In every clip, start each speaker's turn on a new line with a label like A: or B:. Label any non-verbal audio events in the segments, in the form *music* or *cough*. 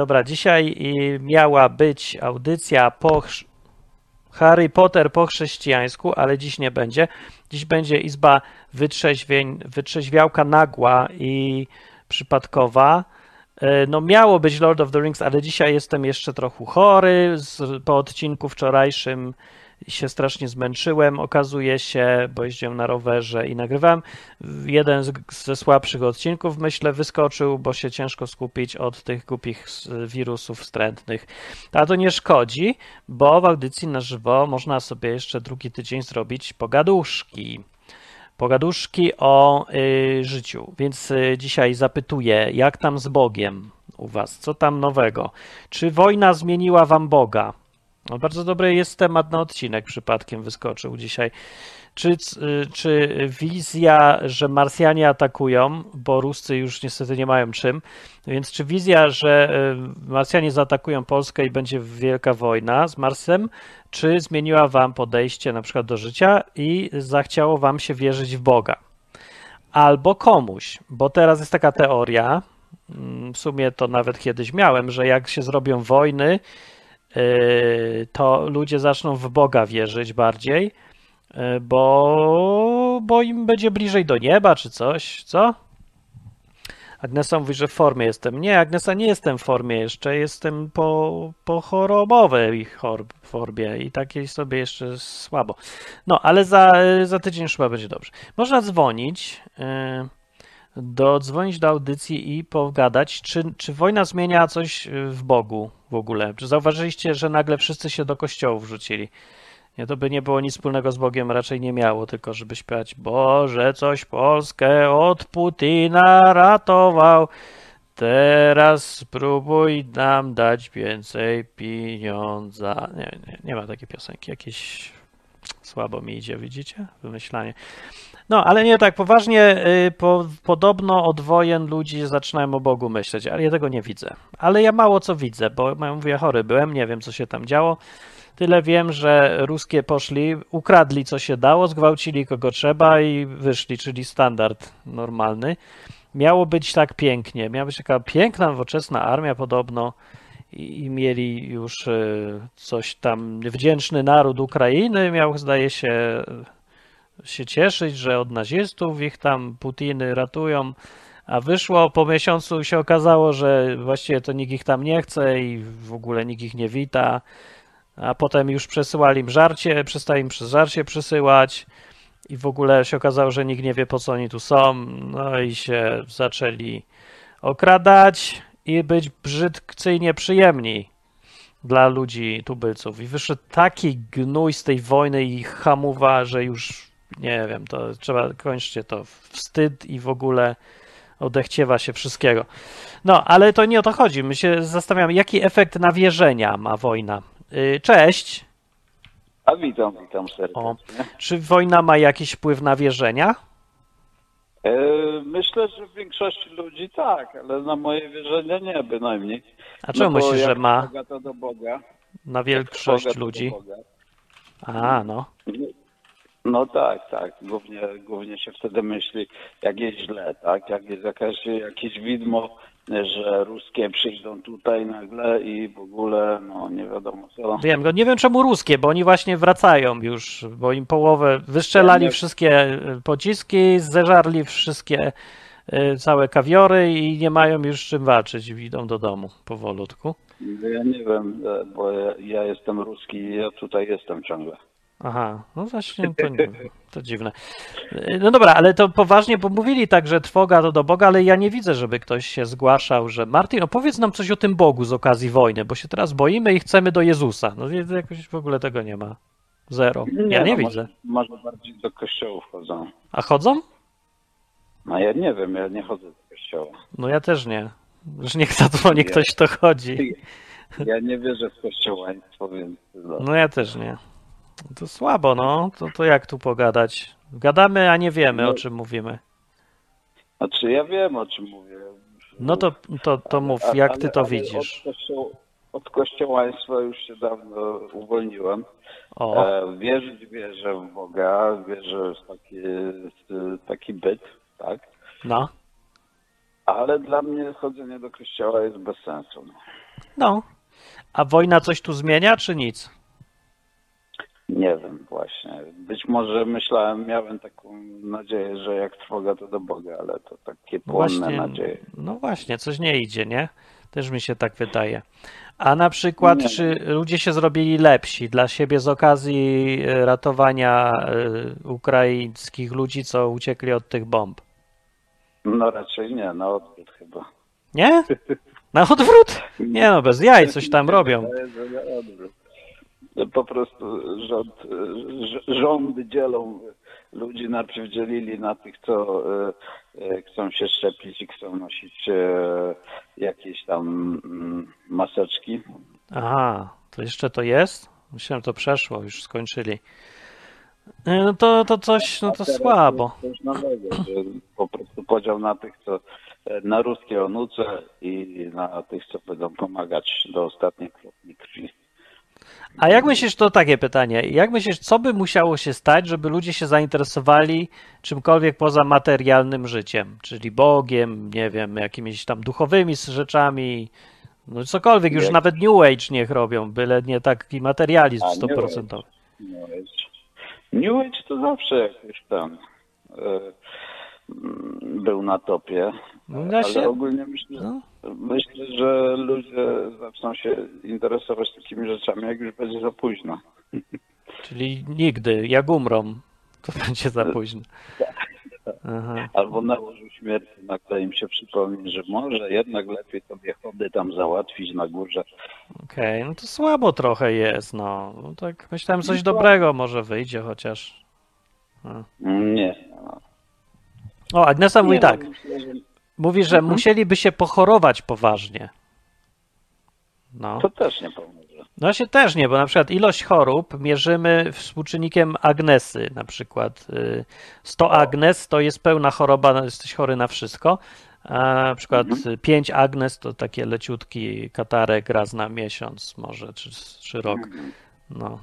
A: Dobra, dzisiaj y, miała być audycja po Harry Potter po chrześcijańsku, ale dziś nie będzie. Dziś będzie izba wytrzeźwień, wytrzeźwiałka nagła i przypadkowa. E, No miało być Lord of the Rings, ale dzisiaj jestem jeszcze trochę chory. Z, po odcinku wczorajszym się strasznie zmęczyłem, okazuje się, bo jeździłem na rowerze i nagrywałem. Jeden z, ze słabszych odcinków, myślę, wyskoczył, bo się ciężko skupić od tych głupich wirusów wstrętnych. Ale to nie szkodzi, bo w audycji na żywo można sobie jeszcze drugi tydzień zrobić pogaduszki. Pogaduszki o y, życiu. Więc y, dzisiaj zapytuję, jak tam z Bogiem u Was? Co tam nowego? Czy wojna zmieniła Wam Boga? No, bardzo dobry jest temat na odcinek, przypadkiem wyskoczył dzisiaj. Czy, czy wizja, że Marsjanie atakują, bo Ruscy już niestety nie mają czym, więc czy wizja, że y, Marsjanie zaatakują Polskę i będzie wielka wojna z Marsem, czy zmieniła wam podejście na przykład do życia i zachciało wam się wierzyć w Boga? Albo komuś, bo teraz jest taka teoria, mm, w sumie to nawet kiedyś miałem, że jak się zrobią wojny, to ludzie zaczną w Boga wierzyć bardziej, y, bo, bo im będzie bliżej do nieba czy coś, co? Agnesa mówi, że w formie jestem. Nie, Agnesa, nie jestem w formie jeszcze, jestem po, po chorobowej chor- formie i takiej sobie jeszcze słabo. No, ale za, za tydzień chyba będzie dobrze. Można dzwonić, yy, dodzwonić do audycji i pogadać, czy, czy wojna zmienia coś w Bogu w ogóle. Czy zauważyliście, że nagle wszyscy się do kościołów wrzucili? Nie, to by nie było nic wspólnego z Bogiem, raczej nie miało, tylko żeby śpiewać Boże, coś Polskę od Putina ratował. Teraz spróbuj nam dać więcej pieniądza. Nie, nie, nie ma takiej piosenki. Jakieś słabo mi idzie, widzicie? Wymyślanie. No, ale nie tak poważnie. y, Po, podobno od wojen ludzie zaczynają o Bogu myśleć, ale ja tego nie widzę. Ale ja mało co widzę, bo ja mówię, chory byłem, nie wiem co się tam działo. Tyle wiem, że ruskie poszli, ukradli co się dało, zgwałcili kogo trzeba i wyszli, czyli standard normalny. Miało być tak pięknie, miała być taka piękna, nowoczesna armia podobno i, i mieli już y, coś tam, wdzięczny naród Ukrainy miał, zdaje się, się cieszyć, że od nazistów ich tam Putiny ratują, a wyszło po miesiącu się okazało, że właściwie to nikt ich tam nie chce i w ogóle nikt ich nie wita. A potem już przesyłali im żarcie, przestali im żarcie przysyłać i w ogóle się okazało, że nikt nie wie po co oni tu są, no i się zaczęli okradać i być brzydkcyjnie przyjemni dla ludzi tubylców. I wyszedł taki gnój z tej wojny i hamuwa, że już nie wiem, to trzeba, kończcie to, wstyd i w ogóle odechciewa się wszystkiego. No, ale to nie o to chodzi. My się zastanawiamy, jaki efekt nawierzenia ma wojna. Y, Cześć.
B: A witam, witam
A: O,
B: serdecznie.
A: czy wojna ma jakiś wpływ na wierzenia?
B: E, myślę, że w większości ludzi tak, ale na moje wierzenia nie bynajmniej.
A: A czemu
B: bo
A: myślisz, że ma
B: Boga to do Boga.
A: na większość ludzi?
B: Boga.
A: A, no.
B: No tak, tak. Głównie, głównie się wtedy myśli, jak jest źle, tak? Jak jest jakaś, jakieś widmo, że ruskie przyjdą tutaj nagle i w ogóle, no nie wiadomo co.
A: Wiem, go nie wiem czemu ruskie, bo oni właśnie wracają już, bo im połowę wystrzelali
B: Ja nie-
A: wszystkie y, pociski, zeżarli wszystkie y, całe kawiory i nie mają już z czym walczyć i idą do domu powolutku.
B: Ja nie wiem, bo ja, ja jestem ruski i ja tutaj jestem ciągle.
A: Aha, no właśnie, to, nie, *laughs* to dziwne. No dobra, ale to poważnie, bo mówili tak, że trwoga to do Boga, ale ja nie widzę, żeby ktoś się zgłaszał, że Martin, opowiedz nam coś o tym Bogu z okazji wojny, bo się teraz boimy i chcemy do Jezusa. No jakoś w ogóle tego nie ma. Zero. Ja nie
B: no,
A: widzę.
B: Może, może bardziej do kościołów chodzą.
A: A chodzą?
B: No ja nie wiem, ja nie chodzę do kościoła.
A: No ja też nie. Już niech zadzwoni
B: Nie.
A: ktoś, kto chodzi.
B: Ja nie wierzę w kościołaństwo, więc. No
A: ja też nie. To słabo, no. To, to jak tu pogadać? Gadamy, a nie wiemy,
B: No.
A: o czym mówimy.
B: Znaczy ja wiem o czym mówię.
A: No to, to, to mów,
B: Ale-
A: jak
B: ale-
A: ty to widzisz?
B: Od, kościoł, od kościołaństwa już się dawno uwolniłem.
A: O,
B: E, wierzyć wierzę w Boga, wierzę w taki, taki byt, tak?
A: no.
B: Ale dla mnie chodzenie do kościoła jest bez sensu. no.
A: No. A wojna coś tu zmienia, czy nic?
B: Nie wiem właśnie. Być może myślałem, miałem taką nadzieję, że jak trwoga to do Boga, ale to takie płonne
A: właśnie,
B: nadzieje.
A: no właśnie, coś nie idzie, nie? Też mi się tak wydaje. A na przykład,
B: Nie.
A: czy ludzie się zrobili lepsi dla siebie z okazji e, ratowania e, ukraińskich ludzi, co uciekli od tych bomb?
B: No raczej nie, na odwrót chyba.
A: Nie? Na odwrót? Nie no, bez jaj, coś tam *laughs* robią.
B: Wydaje, że na odwrót. Po prostu rząd, rz- rządy dzielą ludzi, najpierw dzielili na tych, co e, e, chcą się szczepić i chcą nosić e, jakieś tam mm, maseczki.
A: Aha, to jeszcze to jest? Myślałem, to przeszło, już skończyli. No to, to coś, no to słabo.
B: Coś nowego, że po prostu podział na tych, co na ruskie onuce i na tych, co będą pomagać do ostatniej kropli krwi.
A: A jak myślisz, to takie pytanie, jak myślisz, co by musiało się stać, żeby ludzie się zainteresowali czymkolwiek poza materialnym życiem, czyli Bogiem, nie wiem, jakimiś tam duchowymi rzeczami, no cokolwiek, już
B: Jak-
A: nawet New Age niech robią, byle nie taki materializm
B: A, New
A: 100%.
B: New Age. New Age to zawsze jakoś tam mm, był na topie,
A: No
B: ale
A: się-
B: ogólnie myślę,
A: No.
B: Myślę, że ludzie zaczną się interesować takimi rzeczami, jak już będzie za późno. *laughs*
A: Czyli nigdy, jak umrą, to *laughs* będzie za późno. *laughs* Aha.
B: Albo na łożu śmierci nagle im się przypomni, że może jednak lepiej sobie chody tam załatwić na górze.
A: Okej, no to słabo trochę jest, no. no tak myślałem, coś dobrego może wyjdzie chociaż.
B: Nie. no.
A: O, Agnesa mówi
B: Nie,
A: tak,
B: no, myślę, że
A: mówi, że
B: Mhm.
A: musieliby się pochorować poważnie. No.
B: To też nie pomoże.
A: No się też nie, bo na przykład ilość chorób mierzymy współczynnikiem Agnesy na przykład. y, 100 Agnes to jest pełna choroba, jesteś chory na wszystko. A na przykład
B: Mhm.
A: 5 Agnes to takie leciutki katarek raz na miesiąc może, czy, czy rok.
B: Mhm.
A: No.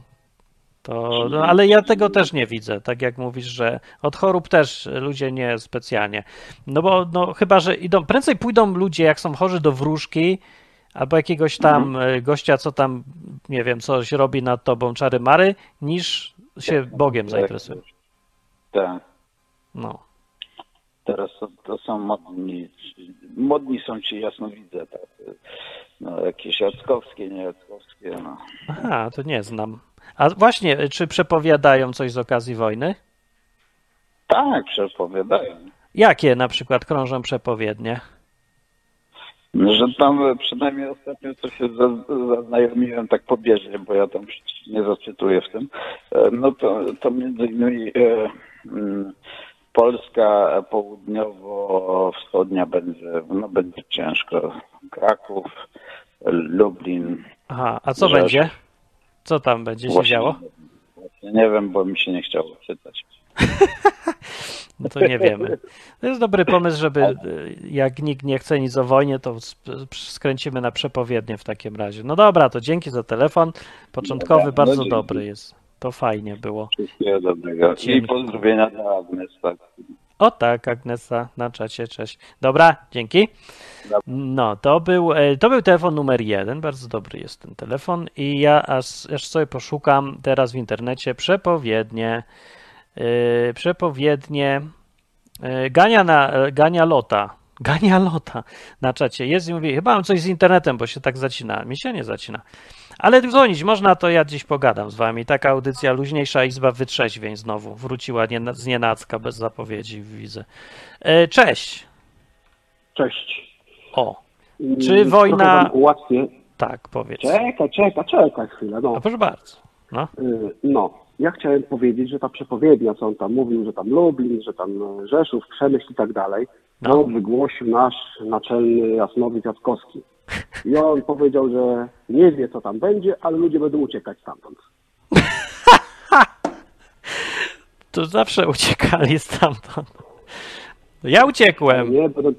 A: To, no, ale ja tego też nie widzę, tak jak mówisz, że od chorób też ludzie nie specjalnie. No bo no, chyba, że idą, prędzej pójdą ludzie, jak są chorzy do wróżki, albo jakiegoś tam e, gościa, co tam, nie wiem, coś robi nad tobą czary mary, niż się Bogiem zainteresują.
B: Tak.
A: No.
B: Teraz to, to są modni, modni są ci jasnowidze, tak. No, jakieś jackowskie, nie jackowskie, no.
A: Aha, to nie znam. A właśnie, czy przepowiadają coś z okazji wojny?
B: Tak, przepowiadają.
A: Jakie na przykład krążą przepowiednie?
B: Że tam e, przynajmniej ostatnio co się za- zaznajomiłem tak pobieżnie, bo ja tam nie zacytuję w tym, e, no to, to między innymi e, mm, Polska południowo-wschodnia będzie, no będzie ciężko. Kraków, Lublin.
A: Aha, a co
B: Rzeszów.
A: będzie? Co tam będzie się
B: Właśnie
A: działo?
B: Właśnie nie wiem, bo mi się nie chciało czytać. *laughs*
A: No to nie wiemy. To jest dobry pomysł, żeby e, jak nikt nie chce nic o wojnie, to skręcimy na przepowiednie w takim razie. No dobra, to dzięki za telefon. Początkowy
B: Dobra, no
A: bardzo
B: dzięki.
A: dobry jest. To fajnie było.
B: Wszystkiego dobrego. I
A: Dzięki.
B: pozdrowienia dla Agnes.
A: O tak, Agnesa na czacie, cześć. Dobra, dzięki. No, to był, e, to był telefon numer jeden, bardzo dobry jest ten telefon i ja aż, aż sobie poszukam teraz w internecie przepowiednie, e, przepowiednie e, Gania, na, Gania Lota, *laughs* Gania Lota na czacie jest i mówi, chyba mam coś z internetem, bo się tak zacina, mi się nie zacina. Ale dzwonić można, to ja dziś pogadam z wami. Taka audycja, luźniejsza izba wytrzeźwień znowu. Wróciła nie, z nienacka, bez zapowiedzi, widzę. E, cześć.
C: Cześć.
A: O,
C: Mm,
A: Czy wojna-
C: Ułatwię.
A: tak, powiedz.
C: Czekaj, czekaj, czekaj chwilę. No.
A: A proszę bardzo. No,
C: Y, no, ja chciałem powiedzieć, że ta przepowiednia, co on tam mówił, że tam Lublin, że tam e, Rzeszów, Przemyśl i tak dalej,
A: No.
C: no. wygłosił nasz naczelny Jasnowic Jackowski. I on powiedział, że nie wie, co tam będzie, ale ludzie będą uciekać stamtąd.
A: to zawsze uciekali stamtąd. Ja uciekłem.
C: Nie będą...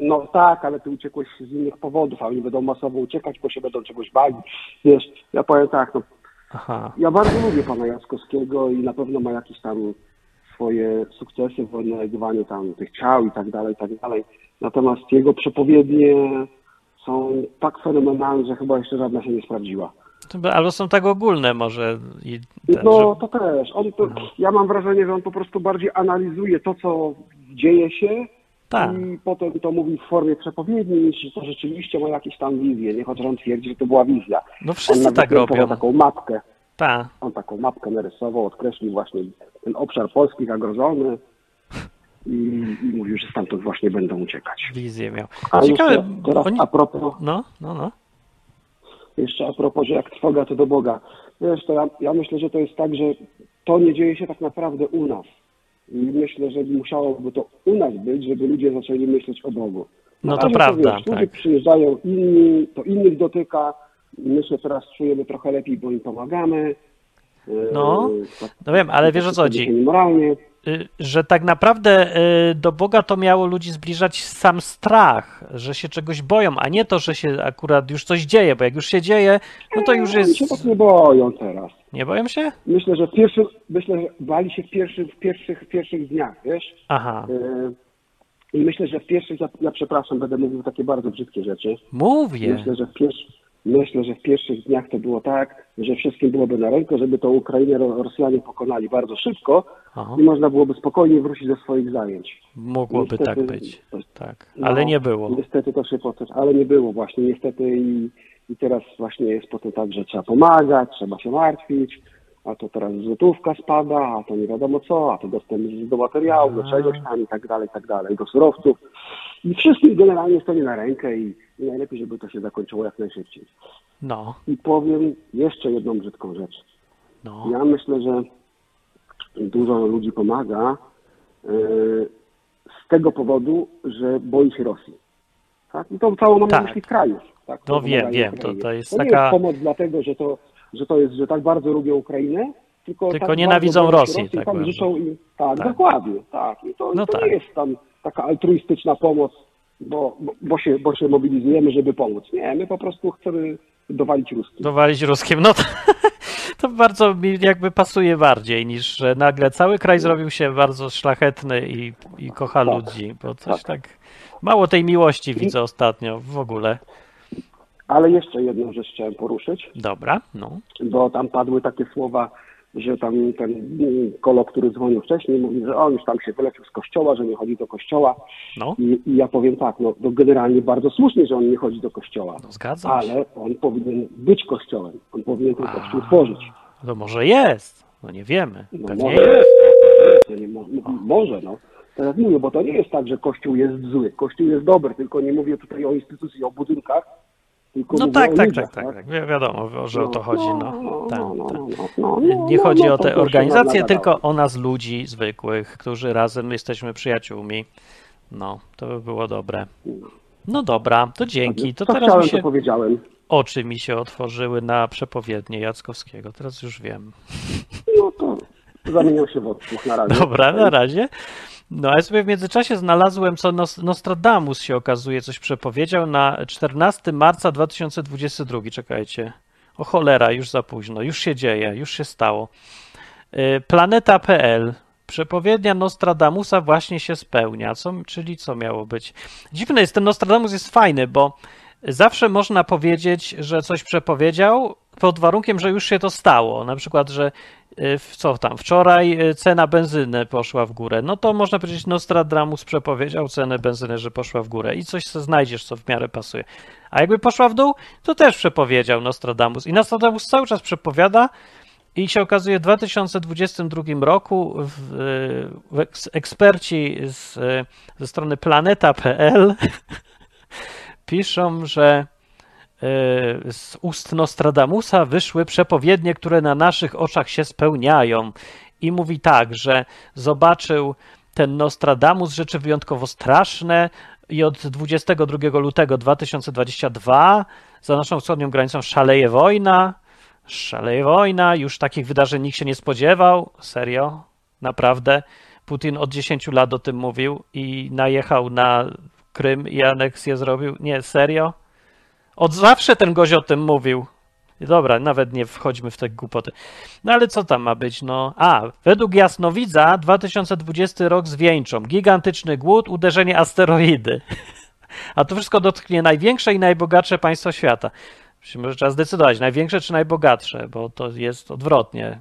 C: No tak, ale ty uciekłeś z innych powodów, a oni będą masowo uciekać, bo się będą czegoś bali. Wiesz, ja powiem tak, no,
A: Aha.
C: Ja bardzo lubię pana Jackowskiego i na pewno ma jakiś tam swoje sukcesy w odnajdywaniu tam tych ciał i tak dalej, i tak dalej. Natomiast jego przepowiednie są tak fenomenalne, że chyba jeszcze żadna się nie sprawdziła.
A: Albo są tak ogólne może. Ten,
C: No
A: że,
C: to też. On to, ja mam wrażenie, że on po prostu bardziej analizuje to, co dzieje się
A: tak.
C: i potem to mówi w formie przepowiedni, niż to rzeczywiście ma jakieś tam wizję, nie? Chociaż on twierdzi, że to była wizja.
A: No
C: On
A: wszyscy
C: nawet
A: tak robią.
C: taką mapkę.
A: Tak.
C: On taką mapkę narysował, odkreślił właśnie ten obszar Polski zagrożony i, i mówił, że stamtąd właśnie będą uciekać.
A: Wizję miał.
C: A
A: Ciekawe,
C: jeszcze teraz
A: oni...
C: a propos,
A: No, no, no.
C: jeszcze a propos, że jak trwoga to do Boga. Wiesz, to ja, ja myślę, że to jest tak, że to nie dzieje się tak naprawdę u nas. I myślę, że musiałoby to u nas być, żeby ludzie zaczęli myśleć o Bogu.
A: No
C: Na
A: to prawda,
C: wiesz, Ludzie
A: tak.
C: przyjeżdżają inni, to innych dotyka. My się teraz czujemy trochę lepiej, bo im pomagamy.
A: No,
C: Yy, tak-
A: No wiem, ale wiesz o co chodzi.
C: Moralnie.
A: Y, Że tak naprawdę y, do Boga to miało ludzi zbliżać sam strach, że się czegoś boją, a nie to, że się akurat już coś dzieje, bo jak już się dzieje, no to już
C: Oni się tak
A: jest.
C: nie boją teraz.
A: Nie boją się?
C: Myślę, że w pierwszym, myślę, że bali się w pierwszych, w pierwszych, w pierwszych dniach, wiesz?
A: Aha.
C: Yy, I myślę, że w pierwszych, ja, ja przepraszam, będę mówił takie bardzo brzydkie rzeczy.
A: Mówię.
C: Myślę, że w pierwszych, myślę, że w pierwszych dniach to było tak, że wszystkim byłoby na rękę, żeby tą Ukrainę Ro- Rosjanie pokonali bardzo szybko
A: Aha.
C: i można byłoby spokojnie wrócić do swoich zajęć.
A: Mogłoby
C: Niestety-
A: tak być. Tak.
C: No,
A: Ale nie było.
C: Niestety to się potem, ale nie było właśnie, niestety i, i teraz właśnie jest potem tak, że trzeba pomagać, trzeba się martwić, a to teraz złotówka spada, a to nie wiadomo co, a to dostęp do materiału, do czegoś tam i tak dalej, i tak dalej, do surowców. I wszystkim generalnie stoi na rękę i, i najlepiej, żeby to się zakończyło jak najszybciej.
A: No,
C: I powiem jeszcze jedną brzydką rzecz.
A: no.
C: Ja myślę, że dużo ludzi pomaga yy, z tego powodu, że boi się Rosji. Tak? I to całą mam
A: Tak.
C: na myśli krajów. Tak?
A: No
C: które
A: wiem, wiem, to- to jest
C: to
A: taka-
C: nie jest pomoc dlatego, że to, że to jest, że tak bardzo lubią Ukrainę, tylko,
A: Tylko
C: tak
A: nienawidzą Rosji,
C: Rosji,
A: tak
C: tak
A: bardzo.
C: życzą tak,
A: Tak.
C: dokładnie, tak. I to,
A: No
C: to
A: tak.
C: nie jest tam taka altruistyczna pomoc, bo, bo, bo, się, bo się mobilizujemy, żeby pomóc. Nie, my po prostu chcemy dowalić Ruskim.
A: Dowalić ruskim. No to, *laughs* to bardzo mi jakby pasuje bardziej niż że nagle cały kraj zrobił się bardzo szlachetny i, i kocha
C: Tak.
A: ludzi, bo coś tak mało tej miłości widzę ostatnio w ogóle.
C: Ale jeszcze jedną rzecz chciałem poruszyć.
A: Dobra, no.
C: bo tam padły takie słowa, że tam ten kolo, który dzwonił wcześniej, mówi, że on już tam się wylecił z kościoła, że nie chodzi do kościoła.
A: No,
C: I, i ja powiem tak, no to generalnie bardzo słusznie, że on nie chodzi do kościoła,
A: no zgadzam się.
C: ale on powinien być kościołem. On powinien ten kościół tworzyć.
A: To może jest, no nie wiemy.
C: No
A: Pewnie
C: może
A: jest.
C: Nie mo- no, może, no. Teraz mówię, bo to nie jest tak, że kościół jest zły. Kościół jest dobry, tylko nie mówię tutaj o instytucji, o budynkach, tylko
A: No tak, tak,
C: ludziach,
A: tak, tak, tak. Wi- Wiadomo, że o to chodzi. No, tak,
C: no, no,
A: tak.
C: no, no,
A: Nie,
C: no, no,
A: chodzi
C: no,
A: o te organizacje, tylko o nas ludzi zwykłych, którzy razem jesteśmy przyjaciółmi. No, to by było dobre. No dobra, to dzięki. To
C: Co
A: teraz
C: chciałem,
A: mi się
C: powiedziałem.
A: oczy mi się otworzyły na przepowiednie Jackowskiego. Teraz już wiem.
C: No to zamieniał się w odsłuch na razie.
A: Dobra, na razie. No, a ja sobie w międzyczasie znalazłem, co Nos- Nostradamus się okazuje, coś przepowiedział na 14 marca 2022. Czekajcie. O cholera, już za późno. Już się dzieje, już się stało. Y, Planeta.pl. Przepowiednia Nostradamusa właśnie się spełnia. Co, czyli co miało być? Dziwne jest, ten Nostradamus jest fajny, bo zawsze można powiedzieć, że coś przepowiedział pod warunkiem, że już się to stało. Na przykład, że y, w- co tam, wczoraj y, cena benzyny poszła w górę. No to można powiedzieć, Nostradamus przepowiedział cenę benzyny, że poszła w górę i coś znajdziesz, co w miarę pasuje. A jakby poszła w dół, to też przepowiedział Nostradamus. I Nostradamus cały czas przepowiada i się okazuje, w 2022 roku w, w eks- eksperci z, ze strony planeta.pl *laughs* piszą, że y, z ust Nostradamusa wyszły przepowiednie, które na naszych oczach się spełniają. I mówi tak, że zobaczył ten Nostradamus rzeczy wyjątkowo straszne i od 22 lutego 2022 za naszą wschodnią granicą szaleje wojna. Szaleje wojna, już takich wydarzeń nikt się nie spodziewał. Serio? Naprawdę? Putin od 10 lat o tym mówił i najechał na Krym i aneksję zrobił. Nie, serio? Od zawsze ten gość o tym mówił. Dobra, nawet nie wchodźmy w te głupoty. No ale co tam ma być? No, a, według jasnowidza 2020 rok zwieńczą. Gigantyczny głód, uderzenie asteroidy. *laughs* A to wszystko dotknie największe i najbogatsze państwo świata. Może trzeba zdecydować, największe czy najbogatsze, bo to jest odwrotnie.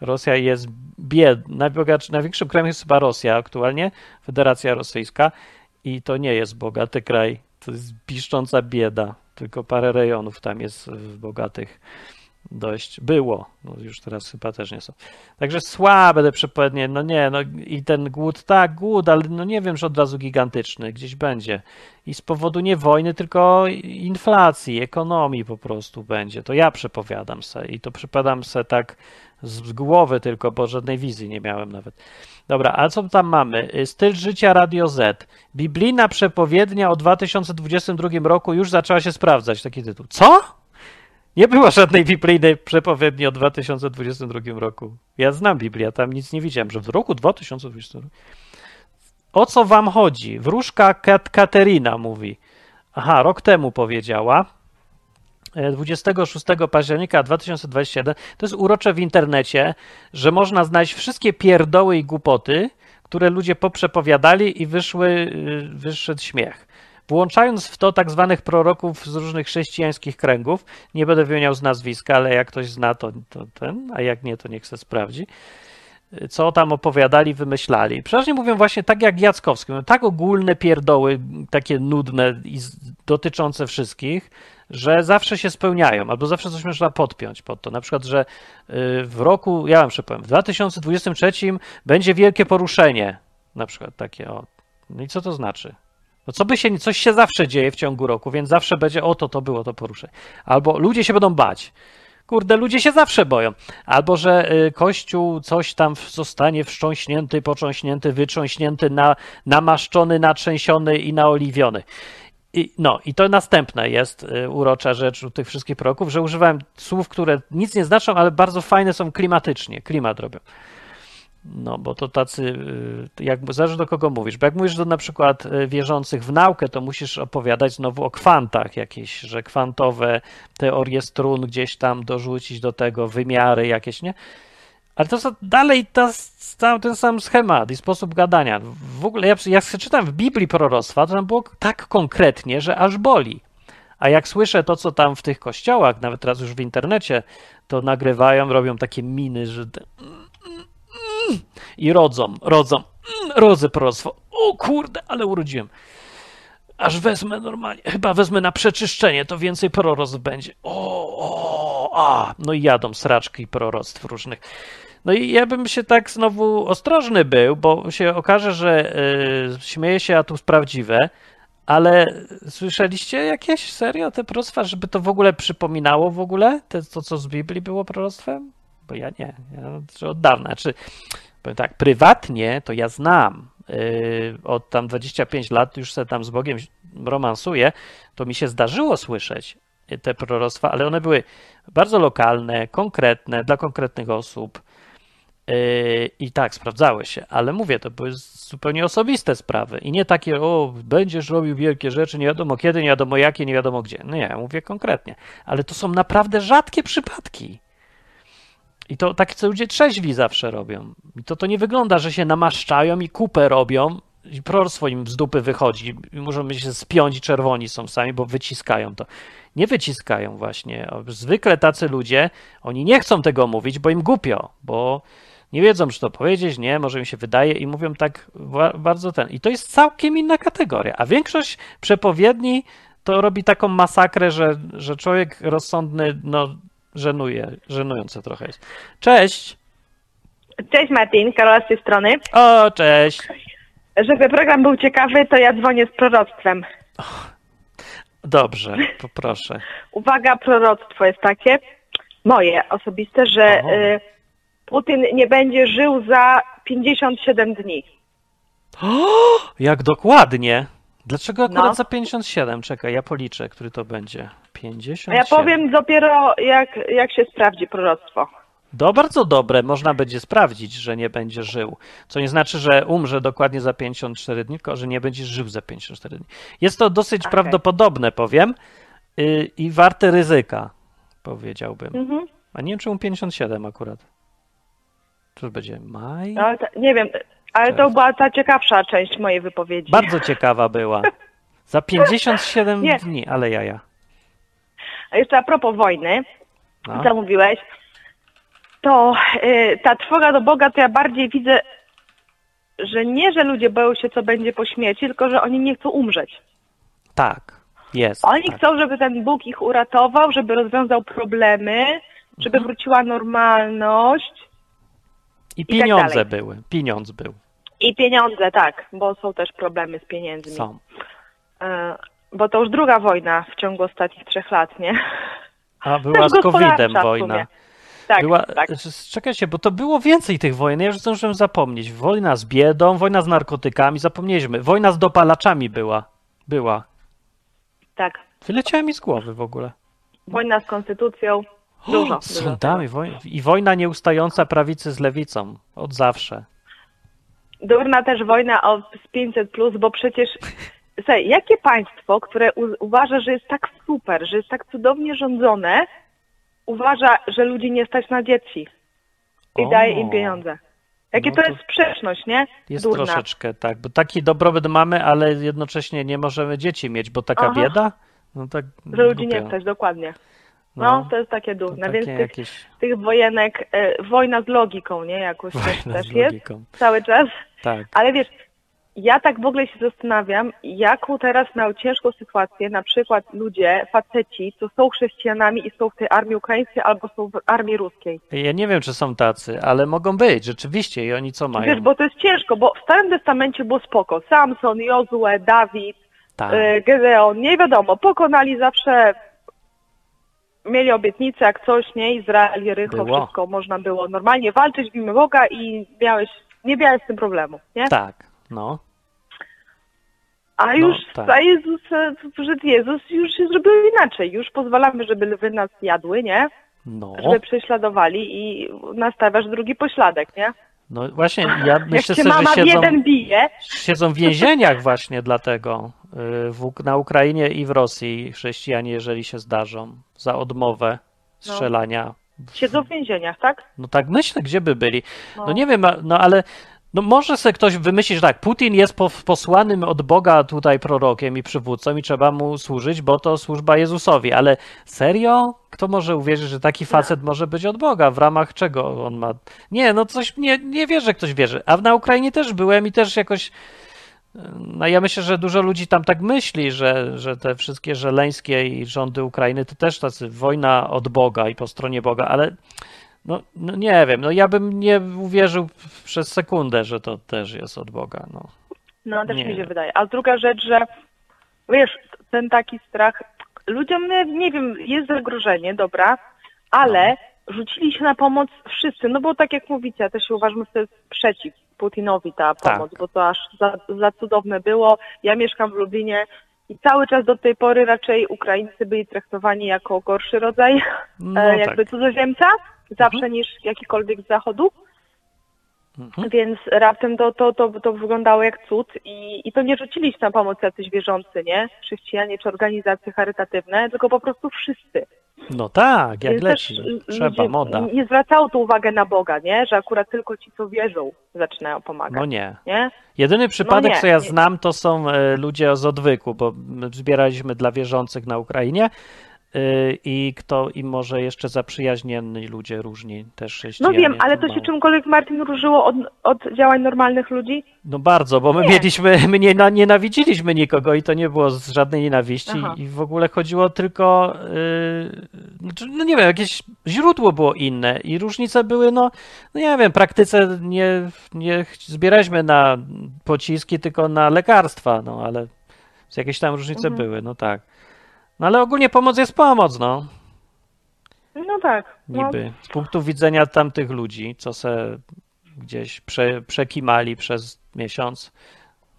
A: Rosja jest bied, najbogatszy, największym krajem jest chyba Rosja aktualnie, Federacja Rosyjska i to nie jest bogaty kraj, to jest piszcząca bieda, tylko parę rejonów tam jest bogatych dość było, no już teraz chyba też nie są. Także słabe te przepowiednie, no nie, no i ten głód, tak, głód, ale no nie wiem, że od razu gigantyczny gdzieś będzie. I z powodu nie wojny, tylko inflacji, ekonomii po prostu będzie. To ja przepowiadam se i to przepowiadam se tak z głowy tylko, bo żadnej wizji nie miałem nawet. Dobra, a co tam mamy? Styl życia Radio Z. Biblijna przepowiednia o 2022 roku już zaczęła się sprawdzać. Taki tytuł. Co? Nie było żadnej biblijnej przepowiedni o 2022 roku. Ja znam Biblię, tam nic nie widziałem, że w roku 2022. O co wam chodzi? Wróżka Kat Katerina mówi. Aha, rok temu powiedziała. 26 e, października 2021 to jest urocze w internecie, że można znaleźć wszystkie pierdoły i głupoty, które ludzie poprzepowiadali i wyszły, y, wyszedł śmiech. Włączając w to tak zwanych proroków z różnych chrześcijańskich kręgów, nie będę wymieniał z nazwiska, ale jak ktoś zna, to, to ten, a jak nie, to niech se sprawdzi co tam opowiadali, wymyślali. Przeważnie mówią właśnie tak jak Jackowski, tak ogólne pierdoły, takie nudne i dotyczące wszystkich, że zawsze się spełniają, albo zawsze coś można podpiąć pod to. Na przykład, że y, w roku, ja wam przepowiem, w 2023 będzie wielkie poruszenie. Na przykład takie, o. No i co to znaczy? No co by się, coś się zawsze dzieje w ciągu roku, więc zawsze będzie, oto to było to poruszenie. Albo ludzie się będą bać. Kurde, ludzie się zawsze boją. Albo, że y, Kościół coś tam zostanie wstrząśnięty, począśnięty, wytrząśnięty, na, namaszczony, natrzęsiony i naoliwiony. I, no, i to następne jest y, urocza rzecz u tych wszystkich proroków, że używałem słów, które nic nie znaczą, ale bardzo fajne są klimatycznie, klimat robią. No, bo to tacy, y, jak zależy do kogo mówisz, bo jak mówisz do na przykład y, wierzących w naukę, to musisz opowiadać znowu o kwantach jakieś, że kwantowe teorie strun gdzieś tam dorzucić do tego, wymiary jakieś, nie? Ale to dalej ta, ta, ten sam schemat i sposób gadania. W ogóle, ja, jak czytam w Biblii proroctwa, to tam było tak konkretnie, że aż boli. A jak słyszę to, co tam w tych kościołach, nawet teraz już w internecie, to nagrywają, robią takie miny, że i rodzą, rodzą, rodzę proroctwo. O kurde, ale urodziłem. Aż wezmę normalnie, chyba wezmę na przeczyszczenie, to więcej proroctw będzie. O, o, a, no i jadą sraczki proroctw różnych. No i ja bym się tak znowu ostrożny był, bo się okaże, że y, śmieje się, a tu prawdziwe, ale słyszeliście jakieś serio te proroctwa, żeby to w ogóle przypominało w ogóle te, to, co z Biblii było proroctwem? Bo ja nie, ja od dawna. Znaczy, powiem tak, prywatnie to ja znam. Yy, od tam 25 lat już se tam z Bogiem romansuję, to mi się zdarzyło słyszeć te proroctwa, ale one były bardzo lokalne, konkretne, dla konkretnych osób. Yy, I tak, sprawdzały się, ale mówię, to były zupełnie osobiste sprawy i nie takie, o, będziesz robił wielkie rzeczy, nie wiadomo kiedy, nie wiadomo jakie, nie wiadomo gdzie. No nie, ja mówię konkretnie, ale to są naprawdę rzadkie przypadki. I to tak co ludzie trzeźwi zawsze robią. I to, to nie wygląda, że się namaszczają i kupę robią i proroctwo im z dupy wychodzi. Muszą się spiąć i czerwoni są sami, bo wyciskają to. Nie wyciskają właśnie. Zwykle tacy ludzie, oni nie chcą tego mówić, bo im głupio, bo nie wiedzą, czy to powiedzieć, nie, może im się wydaje i mówią tak bardzo ten. I to jest całkiem inna kategoria. A większość przepowiedni to robi taką masakrę, że, że człowiek rozsądny, no żenuje, żenujące trochę jest. Cześć!
D: Cześć Martin, Karola z tej strony.
A: O, cześć!
D: Żeby program był ciekawy, to ja dzwonię z proroctwem.
A: Dobrze, poproszę. *laughs*
D: Uwaga, proroctwo jest takie, moje osobiste, że y, Putin nie będzie żył za 57 dni.
A: O, *gasps* jak dokładnie! Dlaczego akurat no. za 57? Czekaj, ja policzę, który to będzie. 50.
D: A ja powiem dopiero, jak, jak się sprawdzi proroctwo.
A: Do bardzo dobre, można będzie sprawdzić, że nie będzie żył. Co nie znaczy, że umrze dokładnie za 54 dni, tylko że nie będzie żył za 54 dni. Jest to dosyć okay. prawdopodobne, powiem, yy, i warte ryzyka. powiedziałbym.
D: Mhm.
A: A nie wiem, czemu 57 akurat. Czy będzie maj?
D: Ta, nie wiem, ale to
A: Czerw.
D: była ta ciekawsza część mojej wypowiedzi.
A: Bardzo ciekawa była. Za *laughs* 57
D: Nie.
A: dni, ale jaja.
D: A jeszcze a propos wojny,
A: No.
D: co mówiłeś, to y, ta trwoga do Boga, to ja bardziej widzę, że nie, że ludzie boją się, co będzie po śmierci, tylko że oni nie chcą umrzeć.
A: Tak, jest.
D: Oni
A: tak.
D: chcą, żeby ten Bóg ich uratował, żeby rozwiązał problemy, żeby
A: Mhm.
D: wróciła normalność
A: I
D: tak
A: pieniądze
D: dalej.
A: były. Pieniądz był.
D: I pieniądze, tak, bo są też problemy z pieniędzmi.
A: Są.
D: E, Bo to już druga wojna w ciągu ostatnich trzech lat, nie?
A: A była z
D: gospodarcza
A: COVID-em wojna.
D: Tak,
A: była,
D: tak.
A: Czekajcie, bo to było więcej tych wojen. Ja już zdążyłem zapomnieć. Wojna z biedą, wojna z narkotykami, zapomnieliśmy. Wojna z dopalaczami była. Była.
D: tak.
A: Wyleciała mi z głowy w ogóle.
D: Wojna z konstytucją. Dużo. *gasps*
A: z
D: dużo
A: sądami. Woj... I wojna nieustająca prawicy z lewicą. Od zawsze.
D: Durna też wojna o z 500, plus, bo przecież. Słuchaj, jakie państwo, które uważa, że jest tak super, że jest tak cudownie rządzone, uważa, że ludzi nie stać na dzieci i
A: O.
D: daje im pieniądze? Jakie
A: No
D: to
A: to
D: jest sprzeczność, nie?
A: Jest
D: Durna.
A: troszeczkę tak, bo taki dobrobyt mamy, ale jednocześnie nie możemy dzieci mieć, bo taka
D: Aha.
A: bieda? No tak.
D: Że ludzi nie stać, dokładnie. No,
A: No,
D: to jest takie durne. Więc tych,
A: jakieś
D: tych wojenek, e, wojna z logiką, nie? Jakoś też,
A: wojna
D: też jest cały czas.
A: Tak.
D: Ale wiesz, ja tak w ogóle się zastanawiam, jaką teraz miał ciężką sytuację na przykład ludzie, faceci, co są chrześcijanami i są w tej armii ukraińskiej albo są w armii ruskiej.
A: Ja nie wiem, czy są tacy, ale mogą być, rzeczywiście. I oni co mają?
D: Wiesz, bo to jest ciężko, bo w Starym Testamencie było spoko. Samson, Jozue, Dawid,
A: tak.
D: e, Gedeon, nie wiadomo, pokonali zawsze, mieli obietnicę, jak coś, nie, Izrael, Jerycho,
A: Było.
D: wszystko można było normalnie walczyć w imię Boga i miałeś, nie miałeś z tym problemu, nie?
A: tak, no.
D: A
A: No,
D: już
A: tak.
D: a Jezus, e, że Jezus już się zrobił inaczej. Już pozwalamy, żeby lwy nas jadły, nie?
A: No,
D: Żeby prześladowali i nastawiasz drugi pośladek, nie?
A: no właśnie, ja *laughs* myślę sobie,
D: mama
A: że siedzą,
D: jeden bije,
A: siedzą w więzieniach właśnie dlatego w, Uk- na Ukrainie i w Rosji chrześcijanie, jeżeli się zdarzą, za odmowę strzelania.
D: siedzą w więzieniach, tak?
A: No tak myślę, gdzie by byli.
D: No.
A: No nie wiem, no ale no może sobie ktoś wymyślić, że tak, Putin jest po, posłanym od Boga tutaj prorokiem i przywódcą i trzeba mu służyć, bo to służba Jezusowi, ale serio? Kto może uwierzyć, że taki facet może być od Boga? W ramach czego on ma... Nie, no coś, nie, nie wierzę, że ktoś wierzy. A na Ukrainie też byłem i też jakoś... No ja myślę, że dużo ludzi tam tak myśli, że, że te wszystkie żeleńskie i rządy Ukrainy to też tacy wojna od Boga i po stronie Boga, ale no, no nie wiem, no ja bym nie uwierzył przez sekundę, że to też jest od Boga. No.
D: No też
A: Nie.
D: mi się wydaje. A druga rzecz, że wiesz, ten taki strach, ludziom, nie, nie wiem, jest zagrożenie, dobra, ale
A: No.
D: Rzucili się na pomoc wszyscy, no bo tak jak mówicie, ja też się uważam, że to jest przeciw Putinowi ta
A: Tak.
D: pomoc, bo to aż za, za cudowne było. Ja mieszkam w Lublinie i cały czas do tej pory raczej Ukraińcy byli traktowani jako gorszy rodzaj
A: No
D: e, jakby
A: tak.
D: cudzoziemca, zawsze niż jakikolwiek z zachodu.
A: Mhm.
D: Więc raptem to, to, to, to wyglądało jak cud i, i to nie rzucili się na pomoc jacyś wierzący, nie? Chrześcijanie czy organizacje charytatywne, tylko po prostu wszyscy.
A: No tak, jak
D: Więc
A: leci.
D: też, y,
A: Trzeba,
D: ludzie
A: moda.
D: Nie zwracało to uwagę na Boga, nie? Że akurat tylko ci, co wierzą, zaczynają pomagać,
A: No nie.
D: nie?
A: Jedyny przypadek,
D: nie,
A: co ja znam, to są e, ludzie z odwyku, bo my zbieraliśmy dla wierzących na Ukrainie i kto i może jeszcze zaprzyjaźnieni ludzie różni też
D: No
A: chrześcijanie.
D: wiem, ale to się czymkolwiek Martin różyło od, od działań normalnych ludzi?
A: No bardzo, bo my
D: Nie.
A: mieliśmy, my nie, na- nienawidziliśmy nikogo i to nie było z żadnej nienawiści
D: Aha.
A: i w ogóle chodziło tylko, yy, no nie wiem, jakieś źródło było inne i różnice były, no, no nie wiem, praktyce nie, nie zbieraliśmy na pociski, tylko na lekarstwa, no ale jakieś tam różnice
D: Mhm.
A: były, no tak. No ale ogólnie pomoc jest pomoc, no,
D: No tak. No,
A: niby. Z punktu widzenia tamtych ludzi, co se gdzieś prze, przekimali przez miesiąc,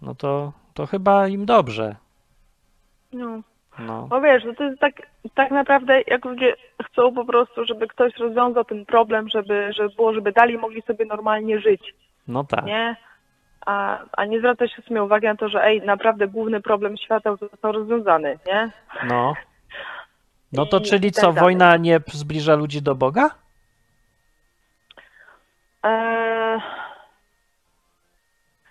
A: no to, to chyba im dobrze.
D: no.
A: No.
D: No wiesz, no to jest tak, tak naprawdę jak ludzie chcą po prostu, żeby ktoś rozwiązał ten problem, żeby, żeby było, żeby dalej mogli sobie normalnie żyć,
A: No tak.
D: nie? A, a nie zwraca się w sumie uwagi na to, że ej, naprawdę główny problem świata został rozwiązany, nie?
A: No. No to
D: I-
A: czyli co,
D: dalej.
A: wojna nie zbliża ludzi do Boga?
D: Eee,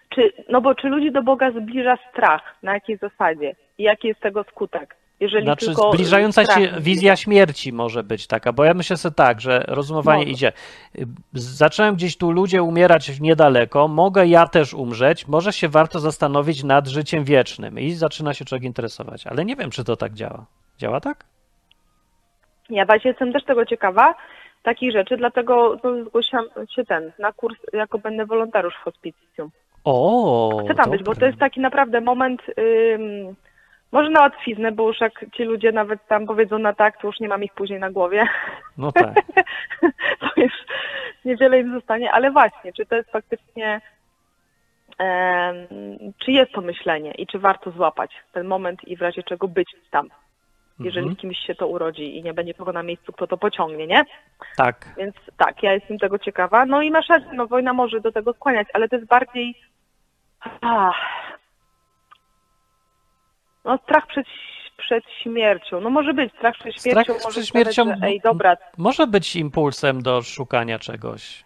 D: czy, no bo czy ludzi do Boga zbliża strach? Na jakiej zasadzie? I jaki jest tego skutek? Jeżeli
A: Znaczy
D: tylko
A: zbliżająca się wizja śmierci może być taka, bo ja myślę sobie tak, że rozumowanie idzie. Zacząłem gdzieś tu ludzie umierać niedaleko, mogę ja też umrzeć, może się warto zastanowić nad życiem wiecznym i zaczyna się człowiek interesować, ale nie wiem, czy to tak działa. Działa tak?
D: Ja właśnie jestem też tego ciekawa, takich rzeczy, dlatego to zgłosiłam się ten, na kurs, jako będę wolontariusz w hospicjum.
A: O,
D: Chcę tam być, bo to jest taki naprawdę moment, ym, może na łatwiznę, bo już jak ci ludzie nawet tam powiedzą na tak, to już nie mam ich później na głowie.
A: No tak. *laughs*
D: to już niewiele im zostanie, ale właśnie, czy to jest faktycznie, em, czy jest to myślenie i czy warto złapać ten moment i w razie czego być tam, jeżeli
A: Mhm.
D: z kimś się to urodzi i nie będzie kogo na miejscu, kto to pociągnie, nie?
A: Tak.
D: Więc tak, ja jestem tego ciekawa. No i masz rację, no wojna może do tego skłaniać, ale to jest bardziej ach, no strach przed, przed śmiercią. No może być strach przed
A: Strach
D: śmiercią.
A: przed
D: może
A: śmiercią
D: Ej, dobra,
A: Może być impulsem do szukania czegoś.